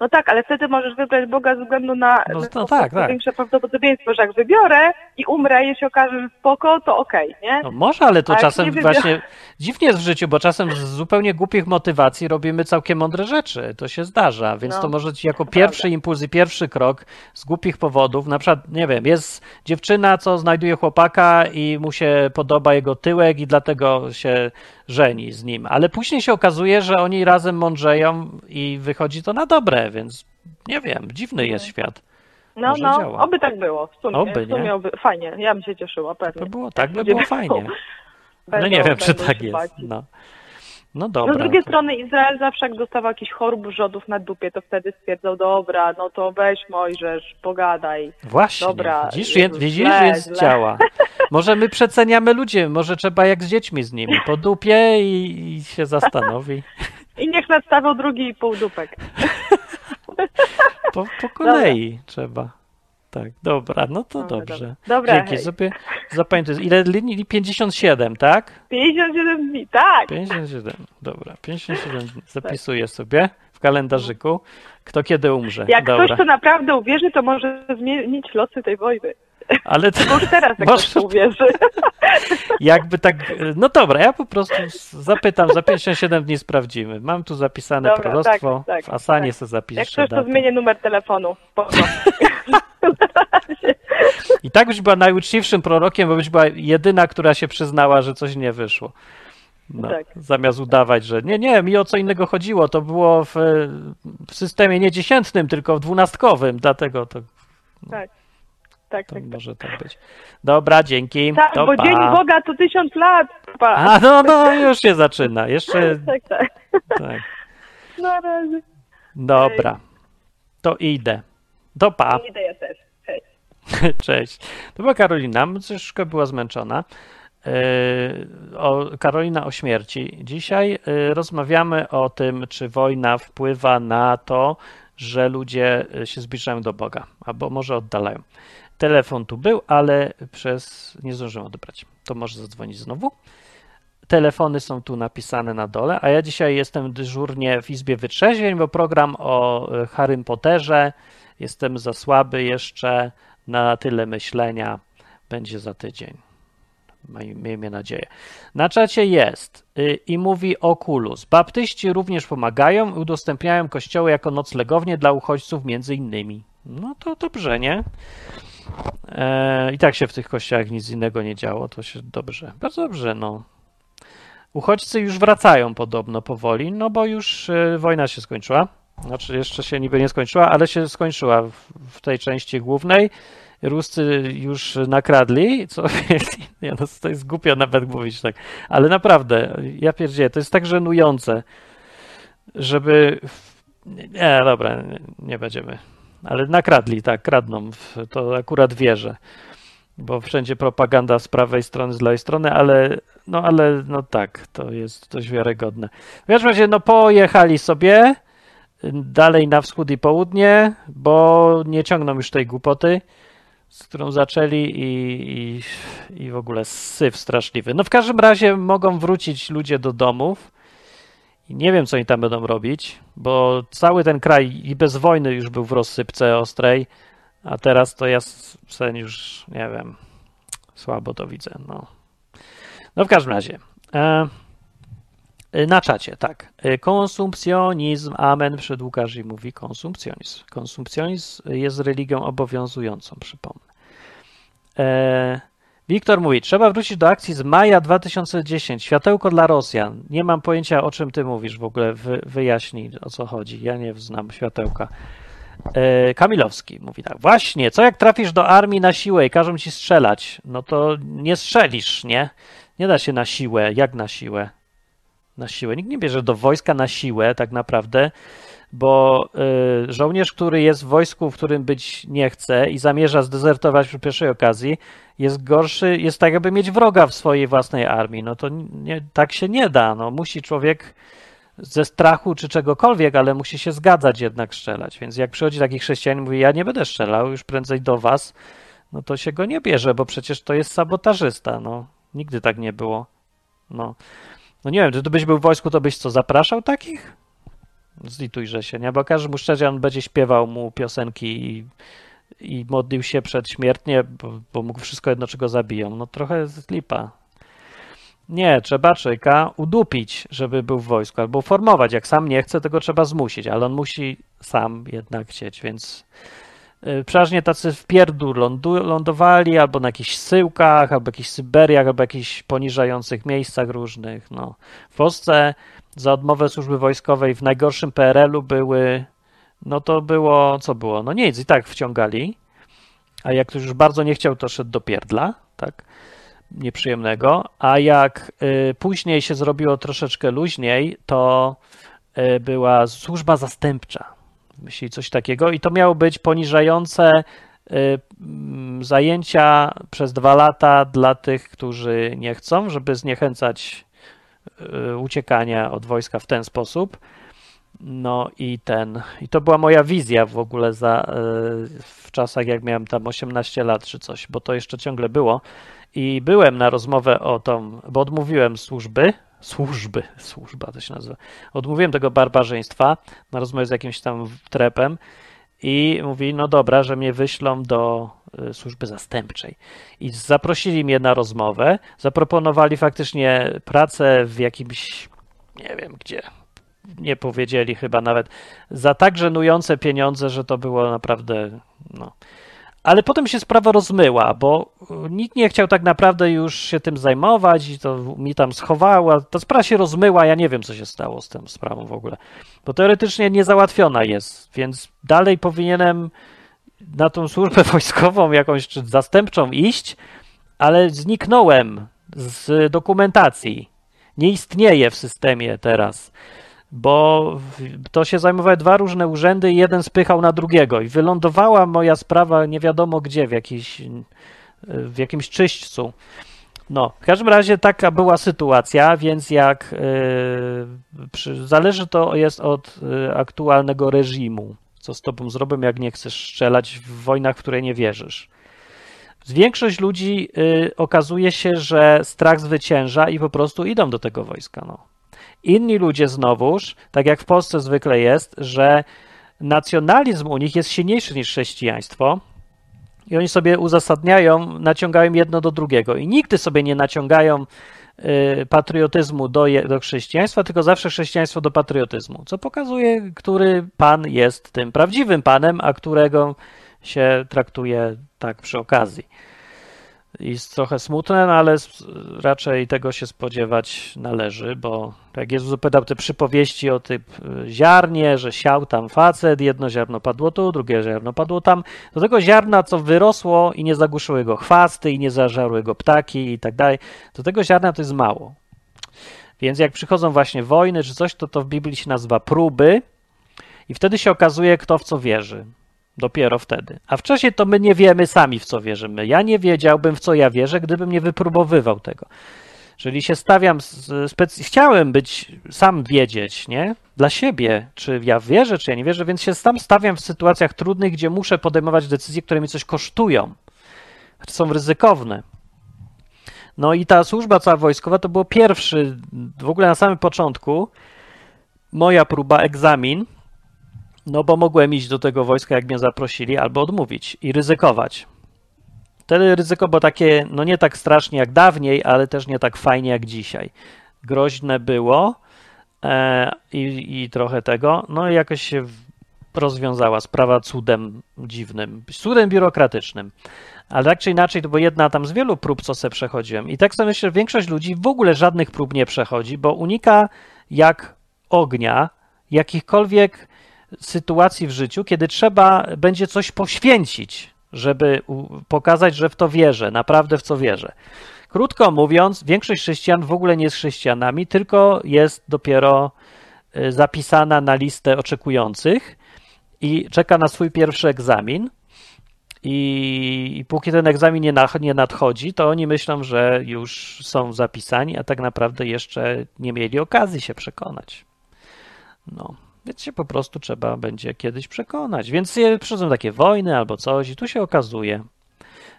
D: No tak, ale wtedy możesz wybrać Boga ze względu na,
A: No
D: po
A: tak, tak.
D: większe prawdopodobieństwo, że jak wybiorę i umrę, jeśli okaże, że spoko, to okej, nie?
A: No może, ale to czasem właśnie dziwnie jest w życiu, bo czasem z zupełnie głupich motywacji robimy całkiem mądre rzeczy. To się zdarza, więc
D: No,
A: to może ci jako pierwszy
D: prawda.
A: impuls i pierwszy krok z głupich powodów. Na przykład, nie wiem, jest dziewczyna, co znajduje chłopaka i mu się podoba jego tyłek i dlatego się żeni z nim. Ale później się okazuje, że oni razem mądrzeją i wychodzi to na dobre, więc nie wiem, dziwny jest świat.
D: No,
A: może
D: no,
A: działa.
D: oby tak było. W sumie,
A: Oby,
D: w sumie oby, fajnie, ja bym się cieszyła, pewnie.
A: To było tak, by było fajnie.
D: Będą-
A: nie wiem, czy tak jest.
D: bać.
A: No, no
D: No
A: dobra.
D: z drugiej strony Izrael zawsze jak dostawał jakichś chorób rzodów na dupie, to wtedy stwierdzał, dobra, no to weź Mojżesz, pogadaj.
A: Właśnie,
D: Dobra,
A: widzisz,
D: Jezus,
A: widzisz,
D: źle,
A: więc
D: źle.
A: działa. *laughs* Może my przeceniamy ludzi, może trzeba jak z dziećmi z nimi, po dupie i, i się zastanowi.
D: I niech nadstawią drugi i pół dupek. *laughs*
A: Po, po kolei trzeba. Tak, dobra, no to
D: Dobra,
A: dobrze.
D: dobra.
A: Dzięki,
D: hej.
A: sobie zapamiętuję. Ile linii? 57, tak?
D: 57 dni, tak.
A: 57, dobra, 57 dni. Zapisuję sobie w kalendarzyku, kto kiedy umrze.
D: Jak
A: dobra.
D: ktoś to naprawdę uwierzy, to może zmienić losy tej wojny.
A: Ale to,
D: już teraz jak ktoś to uwierzy. *laughs*
A: Jakby tak. No dobra, ja po prostu zapytam, za 57 dni sprawdzimy. Mam tu zapisane
D: Dobra,
A: proroctwo.
D: tak, tak,
A: w Asanie
D: tak.
A: sobie zapiszę.
D: Jak ktoś to
A: datę.
D: zmienię numer telefonu. *laughs*
A: I tak byś była najuczciwszym prorokiem, bo byś była jedyna, która się przyznała, że coś nie wyszło. No,
D: Tak.
A: Zamiast udawać, że nie, nie, mi o co innego chodziło. To było w, w systemie nie dziesiętnym, tylko w dwunastkowym, dlatego to,
D: Tak. Tak,
A: to
D: tak, tak.
A: może tak być. Dobra, dzięki.
D: Tak,
A: to
D: bo
A: pa.
D: Dzień Boga to tysiąc lat. Pa.
A: A no, no, już się zaczyna. Jeszcze *laughs*
D: Tak, tak.
A: tak.
D: Na razie.
A: Dobra. To idę. To pa.
D: Idę ja też. *laughs*
A: Cześć. To była Karolina. Troszkę była zmęczona. Yy, O, Karolina o śmierci. Dzisiaj yy, rozmawiamy o tym, czy wojna wpływa na to, że ludzie yy, się zbliżają do Boga, albo może oddalają. Telefon tu był, ale przez nie zdążyłem odebrać. To może zadzwonić znowu. Telefony są tu napisane na dole, a ja dzisiaj jestem dyżurnie w Izbie Wytrzeźwień, bo program o Harrym Potterze. Jestem za słaby jeszcze na tyle myślenia. Będzie za tydzień. Miejmy nadzieję. Na czacie jest y, i mówi Oculus. Baptyści również pomagają i udostępniają kościoły jako noclegownie dla uchodźców między innymi. No to dobrze, nie? E, I tak się w tych kościołach nic innego nie działo, to się dobrze. Bardzo dobrze, no. Uchodźcy już wracają podobno powoli, no bo już y, wojna się skończyła. Znaczy jeszcze się niby nie skończyła, ale się skończyła w, tej części głównej. Ruscy już nakradli, co *laughs* nie, no, to jest głupio nawet mówić tak, ale naprawdę, ja pierdzielę, to jest tak żenujące, żeby... Nie, dobra, nie, nie będziemy. Ale nakradli, tak, kradną, to akurat wierzę, bo wszędzie propaganda z prawej strony, z lewej strony, ale no, ale no tak, to jest dość wiarygodne. W każdym razie, no pojechali sobie dalej na wschód i południe, bo nie ciągną już tej głupoty. z którą zaczęli i, i, i w ogóle syf straszliwy. No w każdym razie mogą wrócić ludzie do domów i nie wiem, co oni tam będą robić, bo cały ten kraj i bez wojny już był w rozsypce ostrej, a teraz to ja sen już, nie wiem, słabo to widzę, no. No w każdym razie, e, na czacie, tak. E, konsumpcjonizm, amen, przed Łukasz i mówi konsumpcjonizm. Konsumpcjonizm jest religią obowiązującą, przypomnę. E, Wiktor mówi, trzeba wrócić do akcji z maja 2010. Światełko dla Rosjan. Nie mam pojęcia, o czym ty mówisz w ogóle. Wy, wyjaśnij, o co chodzi. Ja nie znam światełka. E, Kamilowski mówi tak. Właśnie, co jak trafisz do armii na siłę i każą ci strzelać? No to nie strzelisz, nie? Nie da się na siłę. Jak na siłę? Na siłę. Nikt nie bierze do wojska na siłę, tak naprawdę bo y, żołnierz, który jest w wojsku, w którym być nie chce i zamierza zdezertować przy pierwszej okazji, jest gorszy, jest tak, jakby mieć wroga w swojej własnej armii. No to nie, tak się nie da. No, musi człowiek ze strachu czy czegokolwiek, ale musi się zgadzać jednak strzelać. Więc jak przychodzi taki chrześcijanin mówi, ja nie będę strzelał, już prędzej do was, no to się go nie bierze, bo przecież to jest sabotażysta. No, nigdy tak nie było. No, no nie wiem, czy ty byś był w wojsku, to byś co, zapraszał takich? Zlitujże się, nie? Bo każdy muszczerian będzie śpiewał mu piosenki i, i modlił się przedśmiertnie, bo, bo mógł wszystko jedno, czego zabiją. No trochę lipa. Nie, trzeba człowieka udupić, żeby był w wojsku, albo formować. Jak sam nie chce, tego trzeba zmusić, ale on musi sam jednak chcieć, więc przeważnie tacy w pierdół lądowali albo na jakichś syłkach, albo jakichś Syberiach, albo jakichś poniżających miejscach różnych. No. W Polsce za odmowę służby wojskowej w najgorszym PRL-u były, no to było, co było? No nic, i tak wciągali, a jak ktoś już bardzo nie chciał, to szedł do pierdla, tak, nieprzyjemnego, a jak y, później się zrobiło troszeczkę luźniej, to y, była służba zastępcza, myśli coś takiego i to miało być poniżające y, zajęcia przez dwa lata dla tych, którzy nie chcą, żeby zniechęcać Y, uciekania od wojska w ten sposób. No i ten, i to była moja wizja w ogóle za, y, w czasach, jak miałem tam 18 lat czy coś, bo to jeszcze ciągle było. I byłem na rozmowę o tą, bo odmówiłem służby, służby, służba to się nazywa, odmówiłem tego barbarzyństwa na rozmowę z jakimś tam trepem i mówi, no dobra, że mnie wyślą do y, służby zastępczej. I zaprosili mnie na rozmowę, zaproponowali faktycznie pracę w jakimś, nie wiem gdzie, nie powiedzieli chyba nawet, za tak żenujące pieniądze, że to było naprawdę, no. Ale potem się sprawa rozmyła, bo nikt nie chciał tak naprawdę już się tym zajmować i to mi tam schowała. Ta sprawa się rozmyła, ja nie wiem, co się stało z tą sprawą w ogóle. Bo teoretycznie niezałatwiona jest, więc dalej powinienem na tą służbę *laughs* wojskową jakąś czy zastępczą iść, ale zniknąłem z dokumentacji. Nie istnieje w systemie teraz bo to się zajmowały dwa różne urzędy i jeden spychał na drugiego i wylądowała moja sprawa nie wiadomo gdzie, w, jakiś, w jakimś czyśćcu. No, w każdym razie taka była sytuacja, więc jak yy, przy, zależy to jest od yy, aktualnego reżimu, co z tobą zrobią, jak nie chcesz strzelać w wojnach, w które nie wierzysz. Większość ludzi yy, okazuje się, że strach zwycięża i po prostu idą do tego wojska. No. Inni ludzie znowuż, tak jak w Polsce zwykle jest, że nacjonalizm u nich jest silniejszy niż chrześcijaństwo i oni sobie uzasadniają, naciągają jedno do drugiego. I nigdy sobie nie naciągają y, patriotyzmu do, do chrześcijaństwa, tylko zawsze chrześcijaństwo do patriotyzmu, co pokazuje, który pan jest tym prawdziwym panem, a którego się traktuje tak przy okazji jest trochę smutne, no ale raczej tego się spodziewać należy, bo jak Jezus opowiadał te przypowieści o tym y, ziarnie, że siał tam facet, jedno ziarno padło tu, drugie ziarno padło tam, do tego ziarna, co wyrosło i nie zagłuszyły go chwasty i nie zażarły go ptaki i tak dalej, do tego ziarna to jest mało. Więc jak przychodzą właśnie wojny czy coś, to to w Biblii się nazywa próby i wtedy się okazuje, kto w co wierzy. Dopiero wtedy. A wcześniej to my nie wiemy sami, w co wierzymy. Ja nie wiedziałbym, w co ja wierzę, gdybym nie wypróbowywał tego. Jeżeli się stawiam, specy... chciałem być, sam wiedzieć, nie? Dla siebie, czy ja wierzę, czy ja nie wierzę, więc się sam stawiam w sytuacjach trudnych, gdzie muszę podejmować decyzje, które mi coś kosztują. są ryzykowne. No i ta służba cała wojskowa to było pierwszy, w ogóle na samym początku, moja próba, egzamin, no bo mogłem iść do tego wojska, jak mnie zaprosili, albo odmówić i ryzykować. Wtedy ryzyko było takie, no nie tak strasznie jak dawniej, ale też nie tak fajnie jak dzisiaj. Groźne było e, i, i trochę tego, no i jakoś się rozwiązała sprawa cudem dziwnym, cudem biurokratycznym. Ale tak czy inaczej, to była jedna tam z wielu prób, co sobie przechodziłem. I tak sobie myślę, że większość ludzi w ogóle żadnych prób nie przechodzi, bo unika jak ognia jakichkolwiek sytuacji w życiu, kiedy trzeba będzie coś poświęcić, żeby pokazać, że w to wierzę, naprawdę w co wierzę. Krótko mówiąc, większość chrześcijan w ogóle nie jest chrześcijanami, tylko jest dopiero y, zapisana na listę oczekujących i czeka na swój pierwszy egzamin. I, póki ten egzamin nie, nie nadchodzi, to oni myślą, że już są zapisani, a tak naprawdę jeszcze nie mieli okazji się przekonać. No, więc się po prostu trzeba będzie kiedyś przekonać. Więc przychodzą takie wojny albo coś, i tu się okazuje.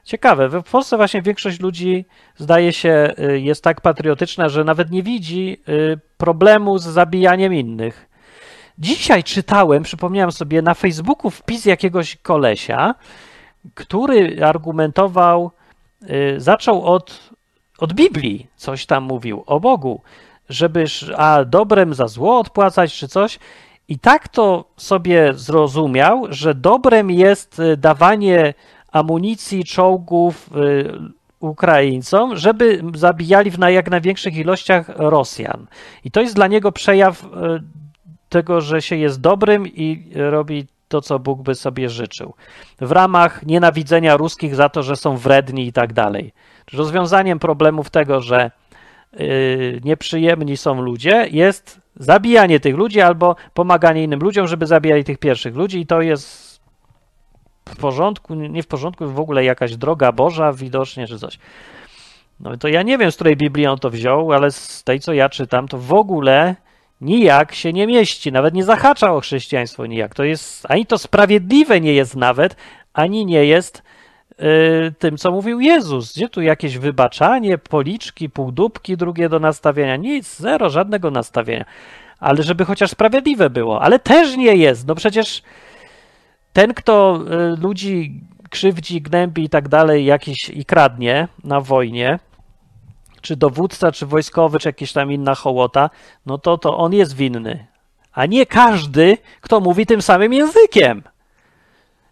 A: Ciekawe, w Polsce właśnie większość ludzi zdaje się y, jest tak patriotyczna, że nawet nie widzi y, problemu z zabijaniem innych. Dzisiaj czytałem, przypomniałem sobie, na Facebooku wpis jakiegoś kolesia, który argumentował, y, zaczął od, od Biblii, coś tam mówił o Bogu, żeby a dobrem za zło odpłacać czy coś. I tak to sobie zrozumiał, że dobrem jest y, dawanie amunicji, czołgów y, Ukraińcom, żeby zabijali w jak największych ilościach Rosjan. I to jest dla niego przejaw tego, że się jest dobrym i robi to, co Bóg by sobie życzył. W ramach nienawidzenia ruskich za to, że są wredni i tak dalej. Rozwiązaniem problemów tego, że yy, nieprzyjemni są ludzie, jest zabijanie tych ludzi albo pomaganie innym ludziom, żeby zabijali tych pierwszych ludzi i to jest w porządku, nie w porządku, w ogóle jakaś droga Boża widocznie, czy coś. No to ja nie wiem, z której Biblii on to wziął, ale z tej, co ja czytam, to w ogóle nijak się nie mieści, nawet nie zahacza o chrześcijaństwo nijak. To jest, ani to sprawiedliwe nie jest nawet, ani nie jest tym, co mówił Jezus. Gdzie tu jakieś wybaczanie, policzki, półdubki drugie do nastawienia? Nic, zero, żadnego nastawienia. Ale żeby chociaż sprawiedliwe było. Ale też nie jest. No przecież ten, kto y, ludzi krzywdzi, gnębi i tak dalej, jakiś i kradnie na wojnie, czy dowódca, czy wojskowy, czy jakaś tam inna hołota, no to, to on jest winny. A nie każdy, kto mówi tym samym językiem.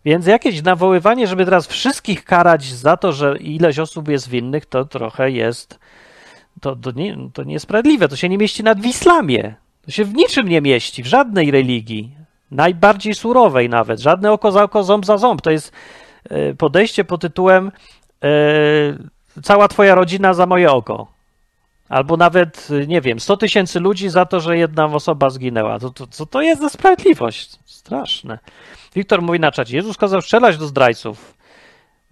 A: Więc jakieś nawoływanie, żeby teraz wszystkich karać za to, że ileś osób jest winnych, to trochę jest. To, to, nie, to niesprawiedliwe. To się nie mieści nawet w islamie. To się w niczym nie mieści, w żadnej religii. Najbardziej surowej nawet. Żadne oko za oko, ząb za ząb. To jest e, podejście pod tytułem e, cała twoja rodzina za moje oko. Albo nawet, nie wiem, 100 tysięcy ludzi za to, że jedna osoba zginęła. To, to, co to jest za sprawiedliwość? Straszne. Wiktor mówi na czacie, Jezus kazał strzelać do zdrajców.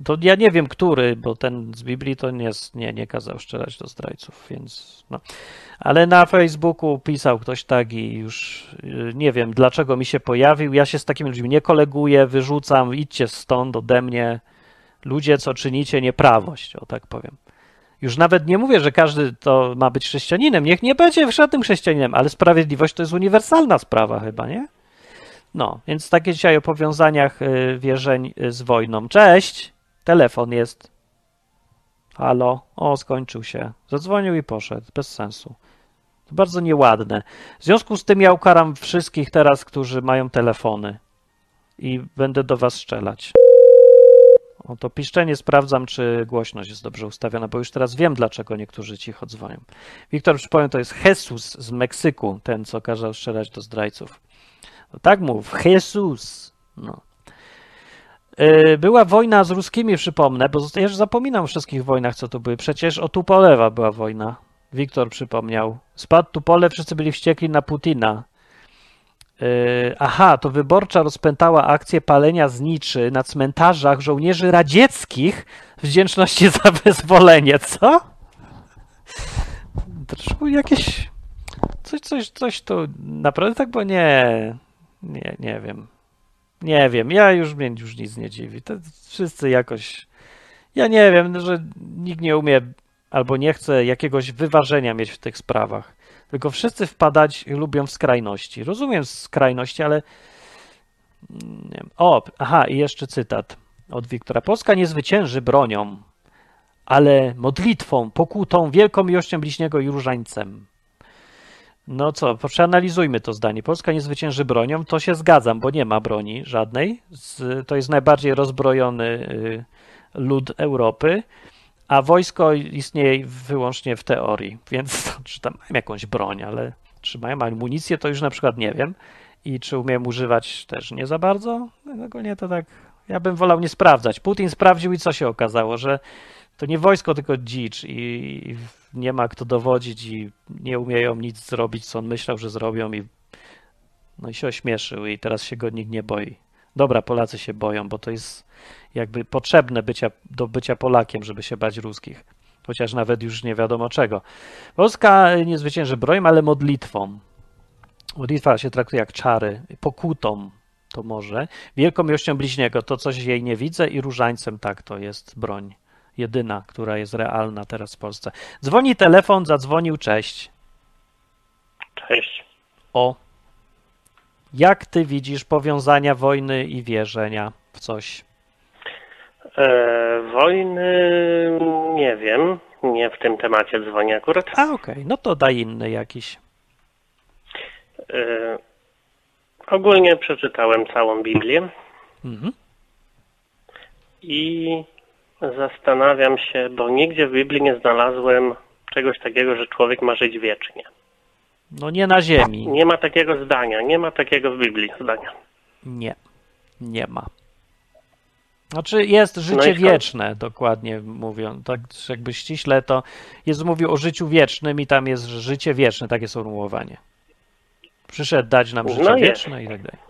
A: To ja nie wiem, który, bo ten z Biblii to nie, nie, nie kazał strzelać do zdrajców, więc no. Ale na Facebooku pisał ktoś tak i już y, nie wiem, dlaczego mi się pojawił. Ja się z takimi ludźmi nie koleguję, wyrzucam, idźcie stąd ode mnie ludzie, co czynicie nieprawość, o tak powiem. Już nawet nie mówię, że każdy to ma być chrześcijaninem. Niech nie będzie żadnym chrześcijaninem, ale sprawiedliwość to jest uniwersalna sprawa chyba, nie? No, więc takie dzisiaj o powiązaniach y, wierzeń y, z wojną. Cześć! Telefon jest. Halo? O, skończył się. Zadzwonił i poszedł. Bez sensu. To bardzo nieładne. W związku z tym ja ukaram wszystkich teraz, którzy mają telefony. I będę do was strzelać. O to piszczenie sprawdzam, czy głośność jest dobrze ustawiona, bo już teraz wiem, dlaczego niektórzy cicho dzwonią. Wiktor, przypomnę, to jest Jesus z Meksyku, ten, co kazał strzelać do zdrajców. No tak mów, Jesus. No. E, była wojna z ruskimi, przypomnę, bo ja już zapominam o wszystkich wojnach, co to były. Przecież o Tupolewa była wojna. Wiktor przypomniał. Spadł Tupolew, wszyscy byli wściekli na Putina. Yy, aha, to wyborcza rozpętała akcję palenia zniczy na cmentarzach żołnierzy radzieckich w wdzięczności *laughs* za wyzwolenie. Co? Troszkę jakieś. Coś, coś, coś to naprawdę tak, bo nie. Nie, nie wiem. Nie wiem. Ja już mnie już nic nie dziwi. To wszyscy jakoś. Ja nie wiem, że nikt nie umie albo nie chce jakiegoś wyważenia mieć w tych sprawach. Tylko wszyscy wpadać lubią w skrajności. Rozumiem skrajności, ale. Wiem. O, aha, i jeszcze cytat od Wiktora. Polska nie zwycięży bronią, ale modlitwą, pokutą, wielką miłością bliźniego i różańcem. No co, przeanalizujmy to zdanie. Polska nie zwycięży bronią, to się zgadzam, bo nie ma broni żadnej. To jest najbardziej rozbrojony y, lud Europy, a wojsko istnieje wyłącznie w teorii, więc *laughs* czy tam mają jakąś broń, ale czy mają amunicję, to już na przykład nie wiem. I czy umiem używać też nie za bardzo. Ogólnie to tak, ja bym wolał nie sprawdzać. Putin sprawdził i co się okazało, że to nie wojsko, tylko dzicz i nie ma kto dowodzić i nie umieją nic zrobić, co on myślał, że zrobią i no i się ośmieszył i teraz się go nikt nie boi. Dobra, Polacy się boją, bo to jest jakby potrzebne bycia, do bycia Polakiem, żeby się bać ruskich. Chociaż nawet już nie wiadomo czego. Polska nie zwycięży brojem, ale modlitwą. Modlitwa się traktuje jak czary, pokutą to może. Wielką miłością bliźniego to coś jej nie widzę i różańcem tak to jest broń jedyna, która jest realna teraz w Polsce. Dzwoni telefon, zadzwonił, cześć.
E: Cześć.
A: O. Jak ty widzisz powiązania wojny i wierzenia w coś?
E: E, wojny nie wiem. Nie w tym temacie dzwonię akurat.
A: A okej, okay. no to daj inny jakiś.
E: E, ogólnie przeczytałem całą Biblię. Mhm. I Zastanawiam się, bo nigdzie w Biblii nie znalazłem czegoś takiego, że człowiek ma żyć wiecznie.
A: No nie na ziemi.
E: Nie ma takiego zdania, nie ma takiego w Biblii zdania.
A: Nie, nie ma. Znaczy jest życie no wieczne, dokładnie mówiąc. Tak jakby ściśle to Jezus mówił o życiu wiecznym i tam jest życie wieczne, takie sformułowanie. Przyszedł dać nam życie no wieczne i tak dalej.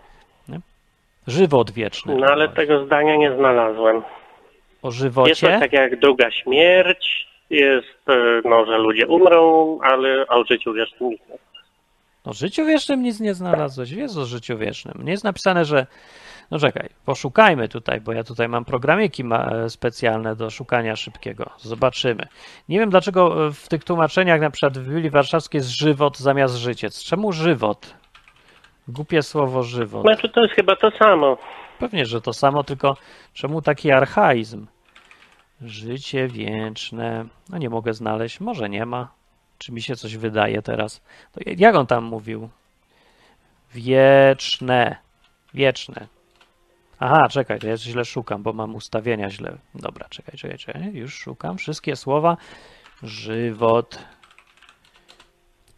A: Nie? Żywot wieczny.
E: No ale tego zdania nie znalazłem.
A: O żywocie?
E: Jest to tak jak druga śmierć, jest, e, no, że ludzie umrą, ale o życiu wiecznym nic nie
A: O życiu wiecznym nic nie znalazłeś. Jest o życiu wiecznym. Nie jest napisane, że. No czekaj, poszukajmy tutaj, bo ja tutaj mam programiki e, specjalne do szukania szybkiego. Zobaczymy. Nie wiem dlaczego e, w tych tłumaczeniach, na przykład w Biblii Warszawskiej jest żywot zamiast życiec. Czemu żywot? Głupie słowo żywot.
E: Znaczy to jest chyba to samo.
A: Pewnie, że to samo, tylko czemu taki archaizm? Życie wieczne. No nie mogę znaleźć, może nie ma. Czy mi się coś wydaje teraz? Jak on tam mówił? Wieczne. Wieczne. Aha, czekaj, ja źle szukam, bo mam ustawienia źle. Dobra, czekaj, czekaj, czekaj. Już szukam wszystkie słowa. Żywot.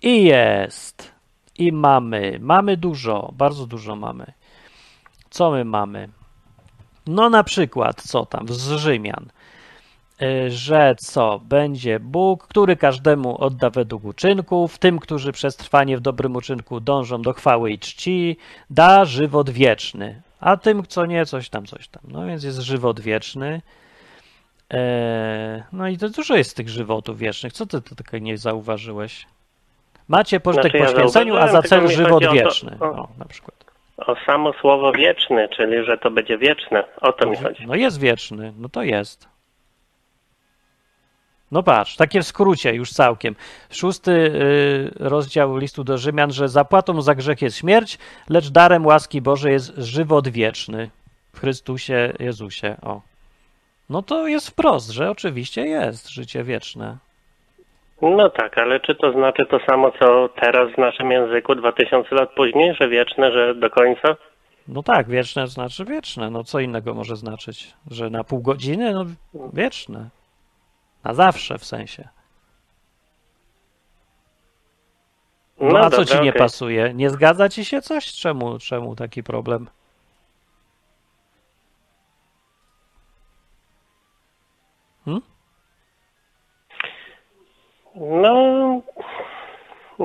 A: I jest. I mamy. Mamy dużo, bardzo dużo mamy. Co my mamy? No na przykład, co tam z Rzymian, że co, będzie Bóg, który każdemu odda według uczynków, tym, którzy przez trwanie w dobrym uczynku dążą do chwały i czci, da żywot wieczny, a tym, co nie, coś tam, coś tam. No więc jest żywot wieczny. E, no i to dużo jest tych żywotów wiecznych. Co ty tutaj nie zauważyłeś? Macie pożytek znaczy, poświęceniu, a za cel żywot wieczny. O. O, na przykład.
E: O samo słowo wieczny, czyli że to będzie wieczne. O to mi chodzi.
A: No jest wieczny, no to jest. No patrz, takie w skrócie już całkiem. Szósty y, rozdział listu do Rzymian, że zapłatą za grzech jest śmierć, lecz darem łaski Bożej jest żywot wieczny w Chrystusie Jezusie. O. No to jest wprost, że oczywiście jest życie wieczne.
E: No tak, ale czy to znaczy to samo, co teraz w naszym języku 2000 lat później, że wieczne, że do końca?
A: No tak, wieczne znaczy wieczne. No co innego może znaczyć? Że na pół godziny? No wieczne. Na zawsze w sensie. No, no a co ci nie okay. pasuje? Nie zgadza ci się coś? Czemu, czemu taki problem?
E: Hmm? No,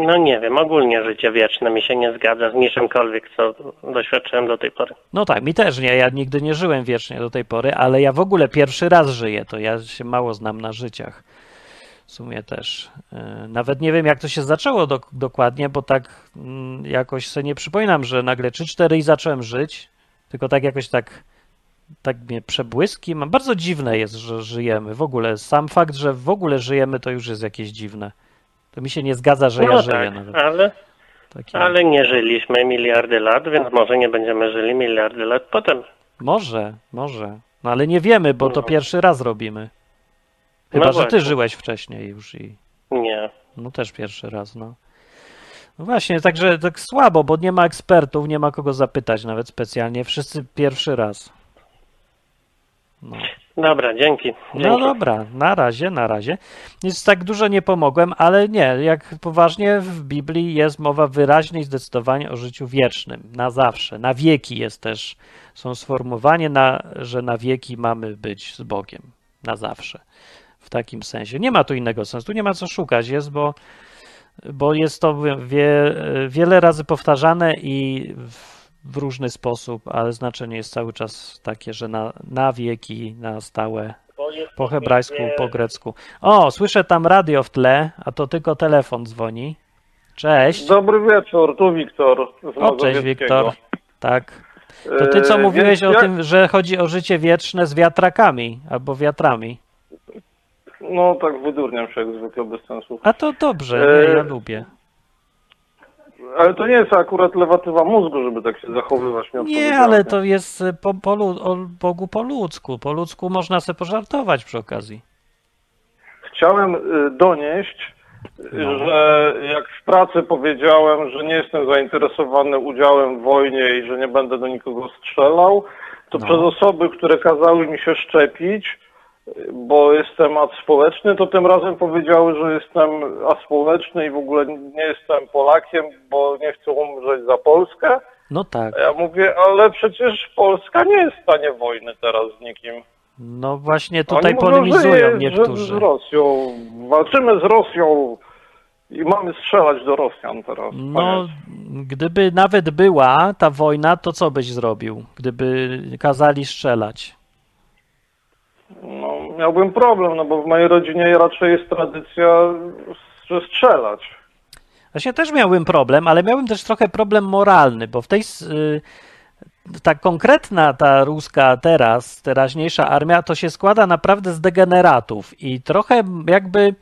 E: no nie wiem, ogólnie życie wieczne mi się nie zgadza z niczymkolwiek, co doświadczyłem do tej pory.
A: No tak, mi też nie, ja nigdy nie żyłem wiecznie do tej pory, ale ja w ogóle pierwszy raz żyję, to ja się mało znam na życiach. W sumie też. E, nawet nie wiem, jak to się zaczęło do, dokładnie, bo tak mm, jakoś sobie nie przypominam, że nagle 3-4 i zacząłem żyć, tylko tak jakoś tak tak mnie przebłyski mam. Bardzo dziwne jest, że żyjemy w ogóle. Sam fakt, że w ogóle żyjemy, to już jest jakieś dziwne. To mi się nie zgadza, że ja
E: no
A: żyję
E: tak,
A: nawet.
E: ale,
A: Takie...
E: ale nie żyliśmy miliardy lat, więc może nie będziemy żyli miliardy lat potem.
A: Może, może. No ale nie wiemy, bo to
E: No.
A: pierwszy raz robimy. Chyba,
E: No
A: że ty żyłeś wcześniej już i
E: Nie.
A: no też pierwszy raz, no. No właśnie, także tak słabo, bo nie ma ekspertów, nie ma kogo zapytać nawet specjalnie. Wszyscy pierwszy raz. No.
E: Dobra, dzięki.
A: No
E: dzięki.
A: dobra, na razie, na razie. Nic tak dużo nie pomogłem, ale nie, jak poważnie w Biblii jest mowa wyraźnie i zdecydowanie o życiu wiecznym, na zawsze, na wieki jest też, są sformułowanie, na, że na wieki mamy być z Bogiem, na zawsze, w takim sensie. Nie ma tu innego sensu, tu nie ma co szukać, jest, bo, bo jest to wie, wiele razy powtarzane i w, w różny sposób, ale znaczenie jest cały czas takie, że na, na wieki, na stałe po hebrajsku, po grecku. O, słyszę tam radio w tle, a to tylko telefon dzwoni. Cześć.
F: Dobry wieczór, tu Wiktor
A: O, cześć. Wiktor. Tak. To ty co
F: E,
A: mówiłeś o
F: jak-
A: tym, że chodzi o życie wieczne z wiatrakami albo wiatrami.
F: No tak wydurniam się jak zwykle bez sensu.
A: A to dobrze,
F: E,
A: ja lubię.
F: Ale to nie jest akurat lewatywa mózgu, żeby tak się zachowywać.
A: Nie, ale to jest e, po, po, o Bogu po ludzku. Po ludzku można sobie pożartować przy okazji.
F: Chciałem y, donieść,
A: No.
F: że jak w pracy powiedziałem, że nie jestem zainteresowany udziałem w wojnie i że nie będę do nikogo strzelał, to
A: No.
F: przez osoby, które kazały mi się szczepić, bo jestem aspołeczny, to tym razem powiedziały, że jestem aspołeczny i w ogóle nie jestem Polakiem, bo nie chcę umrzeć za Polskę.
A: No tak.
F: A ja mówię, ale przecież Polska nie jest w stanie wojny teraz z nikim.
A: No właśnie tutaj
F: Oni mówią,
A: polemizują
F: że, że z
A: niektórzy.
F: Rosją. Walczymy z Rosją i mamy strzelać do Rosjan teraz.
A: No, gdyby nawet była ta wojna, to co byś zrobił, gdyby kazali strzelać?
F: No, miałbym problem, no bo w mojej rodzinie raczej jest tradycja, że strzelać.
A: Właśnie też miałbym problem, ale miałbym też trochę problem moralny, bo w tej y, ta konkretna, ta ruska teraz, teraźniejsza armia, to się składa naprawdę z degeneratów i trochę jakby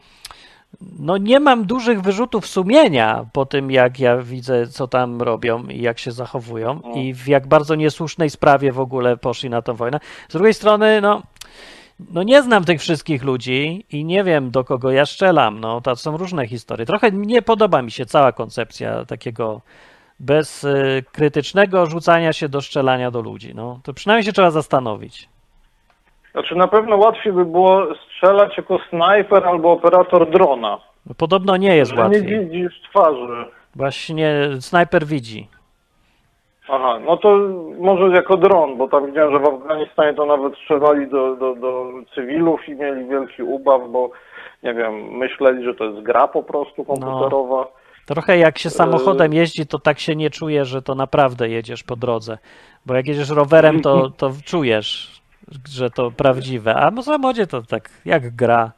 A: no nie mam dużych wyrzutów sumienia po tym, jak ja widzę, co tam robią i jak się zachowują i w jak bardzo niesłusznej sprawie w ogóle poszli na tą wojnę. Z drugiej strony, no, no nie znam tych wszystkich ludzi i nie wiem, do kogo ja strzelam. No, to są różne historie. Trochę nie podoba mi się cała koncepcja takiego bez y, krytycznego rzucania się do strzelania do ludzi. No, to przynajmniej się trzeba zastanowić.
F: Znaczy na pewno łatwiej by było strzelać jako snajper albo operator drona.
A: No, podobno nie jest
F: Że nie
A: łatwiej.
F: widzisz twarzy.
A: Właśnie snajper widzi.
F: Aha, no to może jako dron, bo tam widziałem, że w Afganistanie to nawet strzelali do, do, do cywilów i mieli wielki ubaw, bo nie wiem, myśleli, że to jest gra po prostu komputerowa.
A: Trochę jak się samochodem jeździ, to tak się nie czuje, że to naprawdę jedziesz po drodze. Bo jak jedziesz rowerem, to, to czujesz, że to prawdziwe. A w samochodzie to tak jak gra.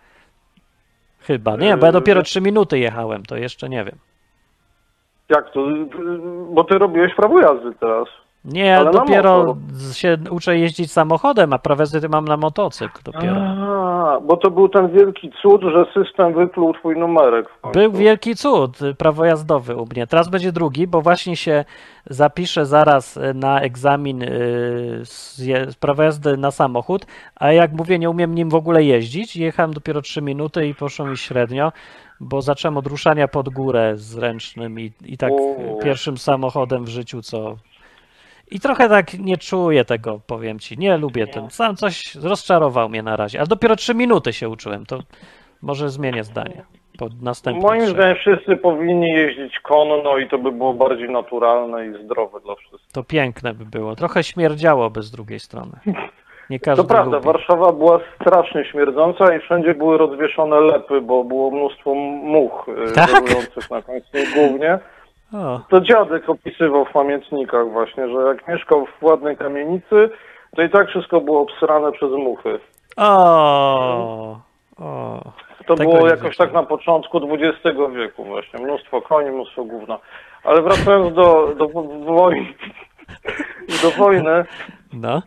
A: Chyba. Nie, bo ja dopiero 3 minuty jechałem, to jeszcze nie wiem.
F: Jak to? Bo ty robiłeś prawo jazdy teraz.
A: Nie,
F: Ale
A: dopiero się uczę jeździć samochodem, a prawo jazdy mam na motocykl dopiero.
F: A, bo to był ten wielki cud, że system wypluł twój numerek.
A: Był wielki cud, prawo jazdowy u mnie. Teraz będzie drugi, bo właśnie się zapiszę zaraz na egzamin y, z z prawa jazdy na samochód, a jak mówię, nie umiem nim w ogóle jeździć. Jechałem dopiero 3 minuty i poszło mi średnio, bo zacząłem od ruszania pod górę z ręcznym i, i tak pierwszym samochodem w życiu, co... I trochę tak nie czuję tego, powiem ci. Nie lubię ten. Sam coś rozczarował mnie na razie. Ale dopiero 3 minuty się uczyłem, to może zmienię zdanie. Po następnym
F: Moim zdaniem wszyscy powinni jeździć konno i to by było bardziej naturalne i zdrowe dla wszystkich.
A: To piękne by było. Trochę śmierdziałoby z drugiej strony. *laughs* Nie każdy
F: To prawda,
A: lubi.
F: Warszawa była strasznie śmierdząca i wszędzie były rozwieszone lepy, bo było mnóstwo much y,
A: Tak?
F: żerujących na końcu głównie.
A: O,
F: To dziadek opisywał w pamiętnikach właśnie, że jak mieszkał w ładnej kamienicy, to i tak wszystko było obsrane przez muchy.
A: o, o.
F: To
A: Tego
F: było jakoś tak na początku XX wieku właśnie. Mnóstwo koni, mnóstwo gówna. Ale wracając do, do wojny, *laughs* do wojny,
A: No,